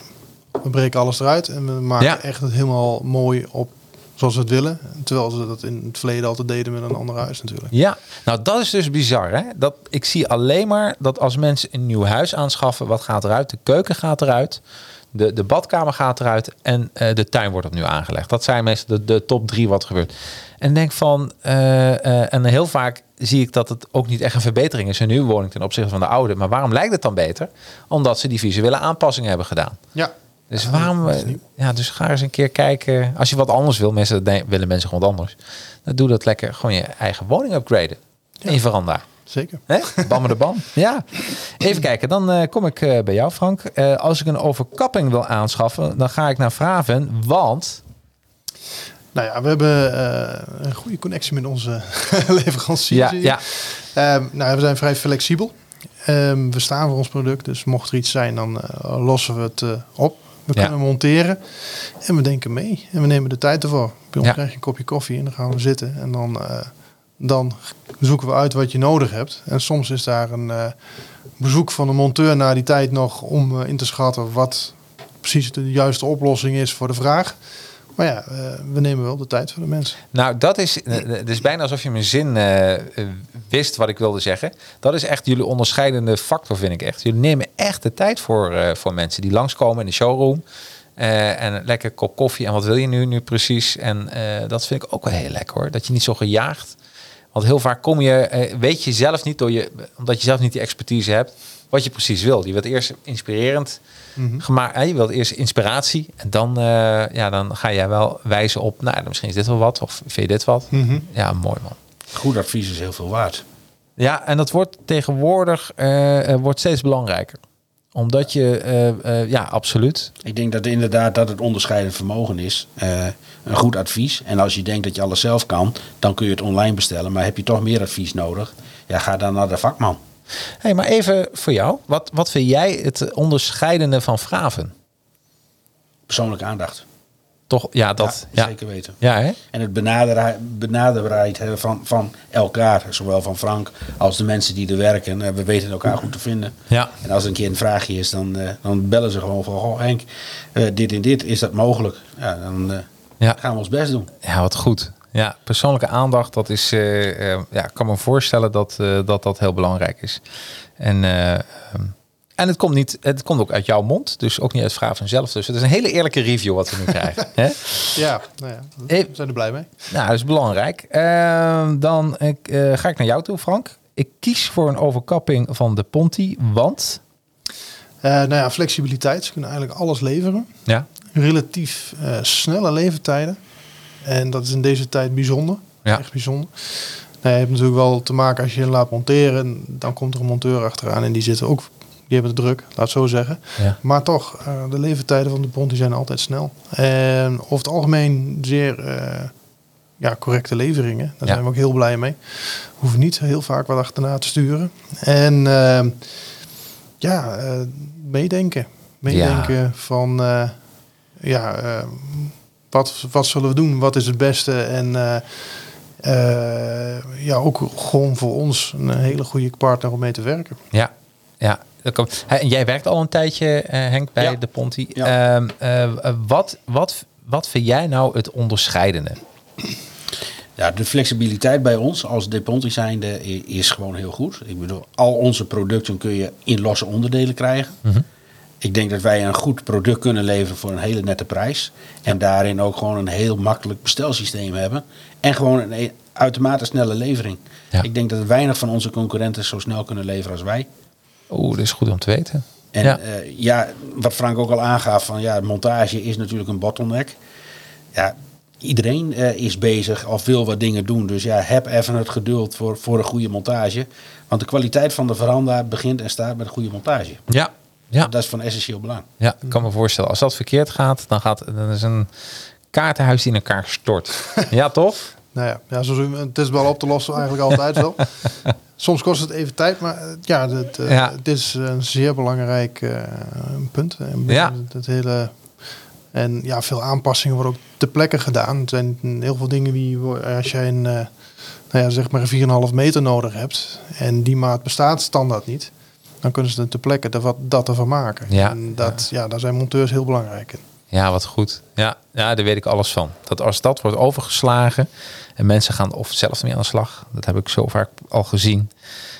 we breken alles eruit en we maken Ja. echt het helemaal mooi op zoals we het willen. Terwijl ze dat in het verleden altijd deden met een ander huis natuurlijk. Ja, nou dat is dus bizar. Hè? Dat, ik zie alleen maar dat als mensen een nieuw huis aanschaffen, wat gaat eruit? De keuken gaat eruit, de, de badkamer gaat eruit en eh, de tuin wordt opnieuw aangelegd. Dat zijn meestal de, de top drie wat er gebeurt. En denk van, eh, eh, en heel vaak zie ik dat het ook niet echt een verbetering is, een nieuwe woning ten opzichte van de oude. Maar waarom lijkt het dan beter? Omdat ze die visuele aanpassingen hebben gedaan. Ja, Dus Ja, waarom, ja, dus ga eens een keer kijken. Als je wat anders wil, mensen nee, willen mensen gewoon wat anders. Dan doe dat lekker, gewoon je eigen woning upgraden. In je veranda. Zeker. Hè? Bammen de bam. Ja. Even kijken, dan eh, kom ik eh, bij jou, Frank. Eh, als ik een overkapping wil aanschaffen, dan ga ik naar Vraven, want... Nou ja, we hebben een goede connectie met onze leveranciers. Ja, ja, Ehm, nou, we zijn vrij flexibel. Ehm, we staan voor ons product, dus mocht er iets zijn, dan lossen we het op. We Ja. kunnen monteren en we denken mee en we nemen de tijd ervoor. Bij ons Ja. krijg je een kopje koffie en dan gaan we zitten en dan, dan zoeken we uit wat je nodig hebt. En soms is daar een eh, bezoek van een monteur na die tijd nog om eh, in te schatten wat precies de juiste oplossing is voor de vraag. Maar ja, eh, we nemen wel de tijd voor de mensen. Nou, dat is, het is bijna alsof je mijn zin wist wat ik wilde zeggen. Dat is echt jullie onderscheidende factor, vind ik echt. Jullie nemen echt de tijd voor, voor mensen die langskomen in de showroom. En lekker kop koffie. En wat wil je nu, nu precies? En dat vind ik ook wel heel lekker hoor. Dat je niet zo gejaagd. Want heel vaak kom je, eh, weet je zelf niet, door je, omdat je zelf niet die expertise hebt, wat je precies wil. Je wilt eerst inspirerend Mhm. gemaakt. Je wilt eerst inspiratie. En dan, eh, ja, dan ga jij wel wijzen op, nou, misschien is dit wel wat. Of vind je dit wat? Mhm. Ja, mooi man. Goed advies is heel veel waard. Ja, en dat wordt tegenwoordig eh, wordt steeds belangrijker. Omdat je, eh, eh, ja, absoluut. Ik denk dat inderdaad dat het onderscheidend vermogen is. Eh, een goed advies. En als je denkt dat je alles zelf kan, dan kun je het online bestellen. Maar heb je toch meer advies nodig? Ja, ga dan naar de vakman. hey, maar even voor jou. Wat, wat vind jij het onderscheidende van Vraven? Persoonlijke aandacht. Toch, ja, dat. Ja, zeker weten. ja hè? En het benaderheid hè, van, van elkaar, zowel van Frank als de mensen die er werken. Eh, We weten elkaar goed te vinden. Ja. En als er een keer een vraagje is, dan, eh, dan bellen ze gewoon van... Goh Henk, eh, dit en dit, is dat mogelijk? Ja, dan Ja. gaan we ons best doen. Ja, wat goed. Ja, persoonlijke aandacht, dat is, ja, ik kan me voorstellen dat, dat dat heel belangrijk is. En, ehm, en het komt niet, het komt ook uit jouw mond, dus ook niet uit vraag van zelf. Dus het is een hele eerlijke review wat we nu krijgen. hè? Ja, nou ja, Eh, we zijn er blij mee. Nou, dat is belangrijk. Ehm, dan eh, ga ik naar jou toe, Frank. Ik kies voor een overkapping van de Ponti, want... Eh, nou ja, flexibiliteit. Ze kunnen eigenlijk alles leveren. Ja, Relatief eh, snelle levertijden. En dat is in deze tijd bijzonder. Ja. Echt bijzonder. Nou, je hebt natuurlijk wel te maken als je je laat monteren. Dan komt er een monteur achteraan en die zitten ook... Die hebben het druk, laat het zo zeggen. ja, Maar toch, eh, de levertijden van de Ponti zijn altijd snel. En over het algemeen zeer eh, ja, correcte leveringen. Daar Ja. zijn we ook heel blij mee. We hoeven niet heel vaak wat achterna te sturen. En eh, ja, eh, meedenken. Meedenken van, ja, eh, wat, wat zullen we doen? Wat is het beste? En ja, ook gewoon voor ons een hele goede partner om mee te werken. ja. ja. En jij werkt al een tijdje, eh, Henk, bij Ja. de Ponti. Ja. Ehm, eh, wat, wat, wat vind jij nou het onderscheidende? Ja, de flexibiliteit bij ons als Deponti zijnde is gewoon heel goed. Ik bedoel, al onze producten kun je in losse onderdelen krijgen. Ik denk dat wij een goed product kunnen leveren voor een hele nette prijs. En daarin ook gewoon een heel makkelijk bestelsysteem hebben. En gewoon een e- uitermate snelle levering. Ja. Ik denk dat weinig van onze concurrenten zo snel kunnen leveren als wij. Oeh, dat is goed om te weten. En ja. ja. ja, wat Frank ook al aangaf, van ja, montage is natuurlijk een bottleneck. Ja, iedereen eh, is bezig of wil wat dingen doen. Dus ja, heb even het geduld voor, voor een goede montage. Want de kwaliteit van de veranda begint en staat met een goede montage. ja. Ja. Dat is van essentieel belang. Ja, ik kan me voorstellen. Als dat verkeerd gaat, dan gaat dan is een kaartenhuis die in elkaar stort. ja, toch? Nou ja, ja zo, het is wel op te lossen eigenlijk altijd wel. Soms kost het even tijd, maar eh, ja, het, eh, Ja. het is een zeer belangrijk eh, punt. Ja. Het hele, en ja, veel aanpassingen worden ook ter plekke gedaan. Er zijn heel veel dingen die, als jij een, nou ja, zeg maar een 4,5 meter nodig hebt en die maat bestaat standaard niet, dan kunnen ze er ter plekke dat, dat ervan maken. Ja. En dat, ja. daar zijn monteurs heel belangrijk in. Ja, wat goed. Ja, ja, daar weet ik alles van. Dat als dat wordt overgeslagen en mensen gaan of zelf mee aan de slag, dat heb ik zo vaak al gezien.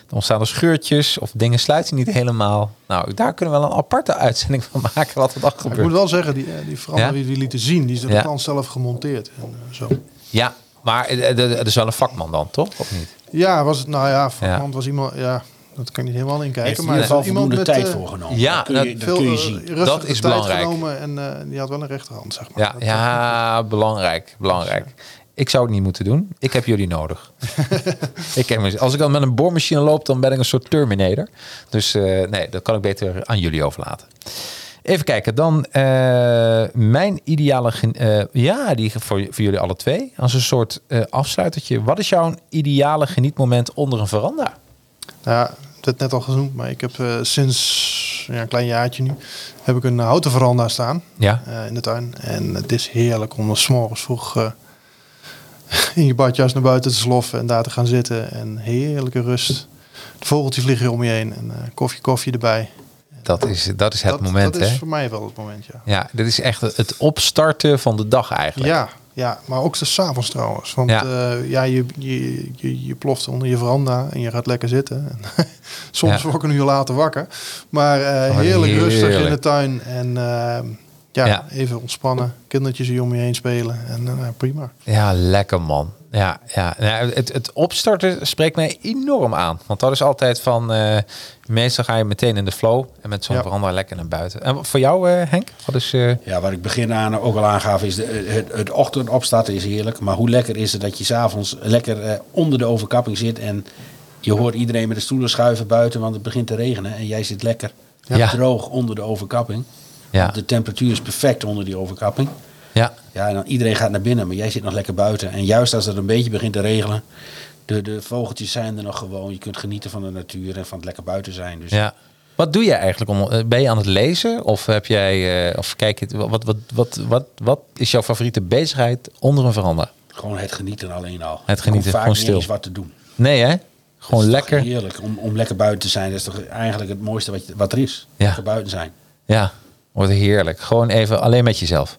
Dan ontstaan er scheurtjes of dingen sluiten niet helemaal. Nou, daar kunnen we wel een aparte uitzending van maken wat er dan Maar ik moet gebeurt. wel zeggen, die, eh, die verandering Ja? die we lieten zien, die is Ja. de klant zelf gemonteerd. En, eh, zo. Ja, maar eh, het is wel een vakman dan, toch? Of niet? Ja, was het, nou ja, iemand was iemand, ja, dat kan ik niet helemaal Heeft inkijken. in Maar ieder geval iemand met tijd eh, voor genomen. Ja, dat kun je, dat- kun veel je eh, zien. rustige Dat is tijd belangrijk. genomen en eh, die had wel een rechterhand, zeg maar. Ja, Dat- ja belangrijk, belangrijk. Ik zou het niet moeten doen. Ik heb jullie nodig. ik heb, als ik dan met een boormachine loop, dan ben ik een soort Terminator. Dus eh, nee, dat kan ik beter aan jullie overlaten. Even kijken, dan eh, mijn ideale... eh, ja, die voor, voor jullie alle twee. Als een soort eh afsluitertje. Wat is jouw ideale genietmoment onder een veranda? Nou ja, het werd net al genoemd, maar ik heb eh, sinds ja, een klein jaartje nu, heb ik een houten veranda staan Ja, eh, in de tuin. En het is heerlijk om er 's morgens vroeg eh, in je badjas naar buiten te sloffen en daar te gaan zitten. En heerlijke rust. De vogeltjes vliegen om je heen en koffie, koffie erbij. dat is, dat is het dat, moment, dat is hè? voor mij wel het moment, ja. Ja, dit is echt het opstarten van de dag eigenlijk. Ja, ja, maar ook de s'avonds trouwens. Want Ja. ja, ja je, je, je, je ploft onder je veranda en je gaat lekker zitten. En Soms Ja. word ik een uur later wakker. Maar eh, Oh, heerlijk, rustig in de tuin. En eh, ja, Ja. even ontspannen. Kindertjes die om je heen spelen. En eh, prima. Ja, lekker man. Ja, ja. ja het, het opstarten spreekt mij enorm aan. Want dat is altijd van... eh, meestal ga je meteen in de flow. En met zo'n Ja. veranda lekker naar buiten. En voor jou, eh, Henk? Wat is... eh, Ja, wat ik begin aan ook al aangaf is de, het, het ochtend opstarten is heerlijk. Maar hoe lekker is het dat je s'avonds lekker onder de overkapping zit en je hoort iedereen met de stoelen schuiven buiten, want het begint te regenen en jij zit lekker Ja. droog onder de overkapping. ja, De temperatuur is perfect onder die overkapping. Ja, Ja, en dan iedereen gaat naar binnen, maar jij zit nog lekker buiten. En juist als het een beetje begint te regelen, de, de vogeltjes zijn er nog gewoon. Je kunt genieten van de natuur en van het lekker buiten zijn. Dus ja. Wat doe je eigenlijk? Om, eh, ben je aan het lezen? Of heb jij, eh, of kijk je, wat, wat, wat, wat, wat is jouw favoriete bezigheid onder een veranda? Gewoon het genieten alleen al. Het genieten, vaak gewoon niet stil. eens wat te doen. Nee, hè? Gewoon lekker. Heerlijk om, om lekker buiten te zijn. Dat is toch eigenlijk het mooiste wat, je- wat er is. Ja. Lekker buiten zijn. Ja, wordt heerlijk. Gewoon even alleen met jezelf.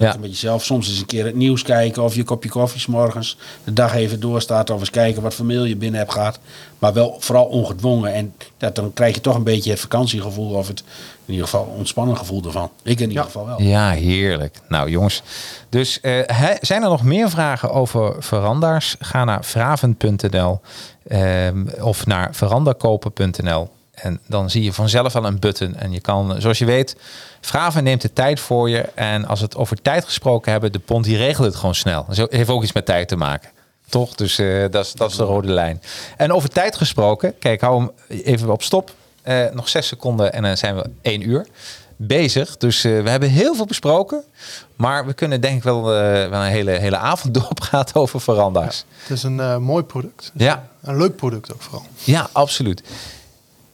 Ja, Met jezelf soms eens een keer het nieuws kijken of je kopje koffie 's morgens de dag even doorstaat of eens kijken wat voor mail je binnen hebt gehad. Maar wel vooral ongedwongen. En dat, dan krijg je toch een beetje het vakantiegevoel of het in ieder geval ontspannen gevoel ervan. Ik in ieder geval wel. ja heerlijk. Nou jongens, dus eh, zijn er nog meer vragen over veranda's? Ga naar vraven.nl ehm, of naar verandakopen.nl. En dan zie je vanzelf al een button. En je kan, zoals je weet, Vraven neemt de tijd voor je. En als we het over tijd gesproken hebben, de pond die regelt het gewoon snel. Dat heeft ook iets met tijd te maken. Toch? Dus eh, dat, is, dat is de rode lijn. En over tijd gesproken, kijk, hou hem even op stop. Eh, nog zes seconden en dan zijn we één uur bezig. Dus eh, we hebben heel veel besproken. Maar we kunnen denk ik wel, wel een hele, hele avond doorpraten over veranda's. Het is een mooi product. Ja. Een leuk product ook vooral. Ja, absoluut.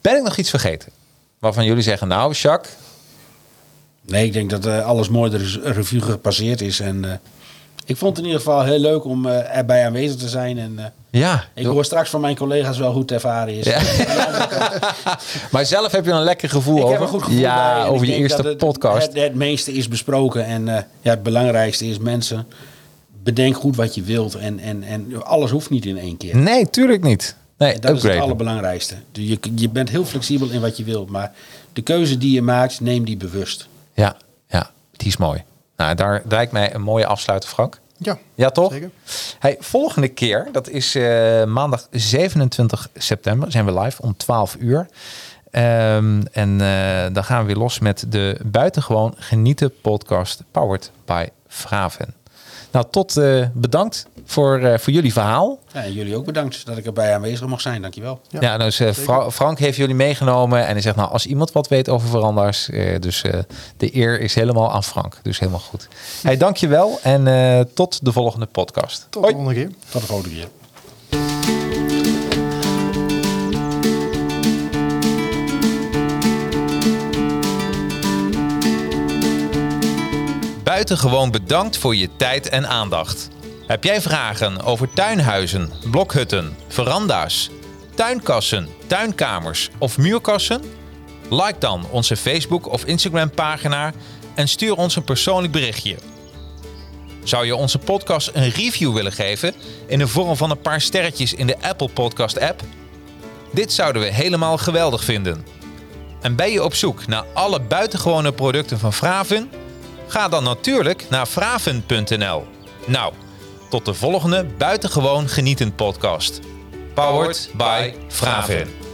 Ben ik nog iets vergeten? Waarvan jullie zeggen, nou, Jacques, Nee, ik denk dat eh, alles mooi de revue gepasseerd is. En eh, ik vond het in ieder geval heel leuk om eh, erbij aanwezig te zijn. En ja. ik hoor straks van mijn collega's wel hoe het ervaren is. Ja. maar zelf heb je een lekker gevoel Ik over. heb een goed gevoel ja, over je eerste het, podcast. Het, het meeste is besproken en ja, het belangrijkste is mensen. Bedenk goed wat je wilt en, en, en alles hoeft niet in één keer. nee, tuurlijk niet. Nee, En dat is het allerbelangrijkste. Dus Je, je bent heel flexibel in wat je wilt, maar de keuze die je maakt, neem die bewust. Ja, ja, die is mooi. Nou, daar lijkt mij een mooie afsluiter, Frank. Ja, Ja, toch? zeker. Hey, volgende keer, dat is eh, maandag 27 september, zijn we live om 12 uur. Ehm, en eh, dan gaan we weer los met de buitengewoon genieten podcast powered by Vraven. Nou, tot eh, bedankt voor, eh, voor jullie verhaal. Ja, en jullie ook bedankt dat ik erbij aanwezig mag zijn. Dankjewel. Ja, Ja, dus eh, Fra- Frank heeft jullie meegenomen en hij zegt nou, als iemand wat weet over veranders, eh, dus eh, de eer is helemaal aan Frank. Dus helemaal goed. Hey, dankjewel en eh, tot de volgende podcast. Tot Hoi. de volgende keer. Tot de volgende keer. Buitengewoon bedankt voor je tijd en aandacht. Heb jij vragen over tuinhuizen, blokhutten, veranda's, tuinkassen, tuinkamers of muurkassen? Like dan onze Facebook of Instagram pagina en stuur ons een persoonlijk berichtje. Zou je onze podcast een review willen geven in de vorm van een paar sterretjes in de Apple Podcast app? Dit zouden we helemaal geweldig vinden. En ben je op zoek naar alle buitengewone producten van Fraven? Ga dan natuurlijk naar fraven.nl. Nou, tot de volgende buitengewoon genietend podcast. Powered by Fraven.